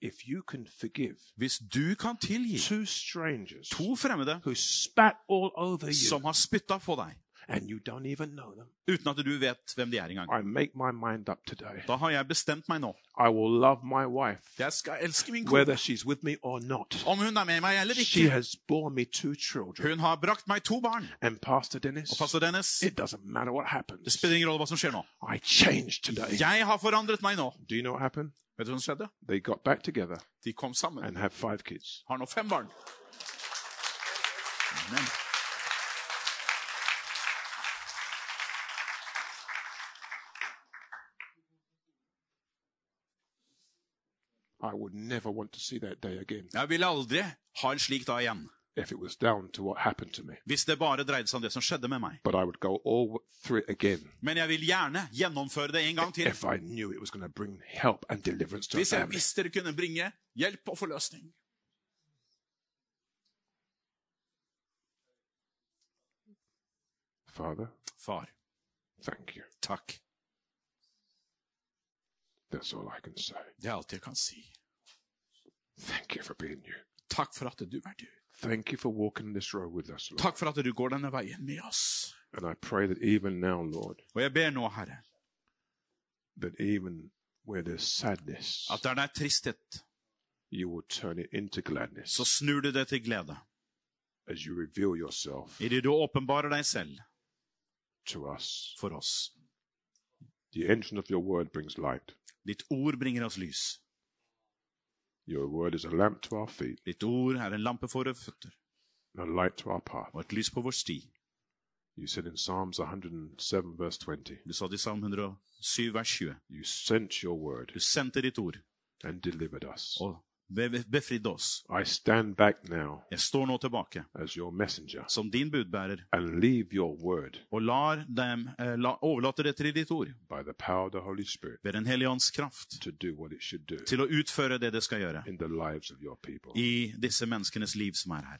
if you can forgive hvis du kan tilgi to, strangers to fremmede who spat all over you som har spytta på deg, and you don't even know them, uten at du vet hvem de er engang, I make my mind up today. da har jeg bestemt meg nå. I will love my wife Jeg skal elske min whether kone. she's with me or not. Om hun er med meg eller She ikke. has borne me two children. Hun har brakt meg to barn. And Pastor Dennis, Og pastor Dennis, it doesn't matter what det spiller ingen rolle hva som skjer nå. I changed today. Jeg har forandret meg nå. Do you know what happened? Vet du hva som skjedde? They got back together De kom sammen. and have five kids. Har nå fem barn. Amen. I would never want to see that day again Jeg vil aldri ha en slik dag igjen. if it was down to what happened to me. Hvis det bare dreide seg om det som skjedde med meg. But I would go all through it again Men jeg vil gjerne gjennomføre det en gang til. if I knew it was going to bring help and deliverance to Hvis jeg visste det kunne bringe hjelp og forløsning. Father, Far, thank you. takk. That's all I can say. Det er alt jeg kan si. Thank you for being you. Takk for at du er du. Thank you for walking this road with us, Lord. Takk for at du går denne veien med oss. And I pray that even now, Lord, Og jeg ber nå, Herre, that even where there's sadness, at der det er tristhet, you will turn it into gladness så snur du det til glede. as you reveal yourself Idet du åpenbarer deg selv to us. for oss. The engine of your word brings light. Ditt ord bringer oss lys. Your word is a lamp to our feet Ditt ord er en lampe for våre føtter and a light to our path. og et lys på vår sti. You said in Psalms 107, verse 20, Du sa det i Salm 107, vers 20. you sent your word Du sendte ditt ord and delivered us. og oss. I stand back now Jeg står nå tilbake as your messenger som din budbærer and leave your word og lar dem, eh, la, overlater det til ditt ord by the power of the Holy Spirit ved Den hellige ånds kraft to do what it should do til å utføre det det skal gjøre in the lives of your people. i disse menneskenes liv som er her.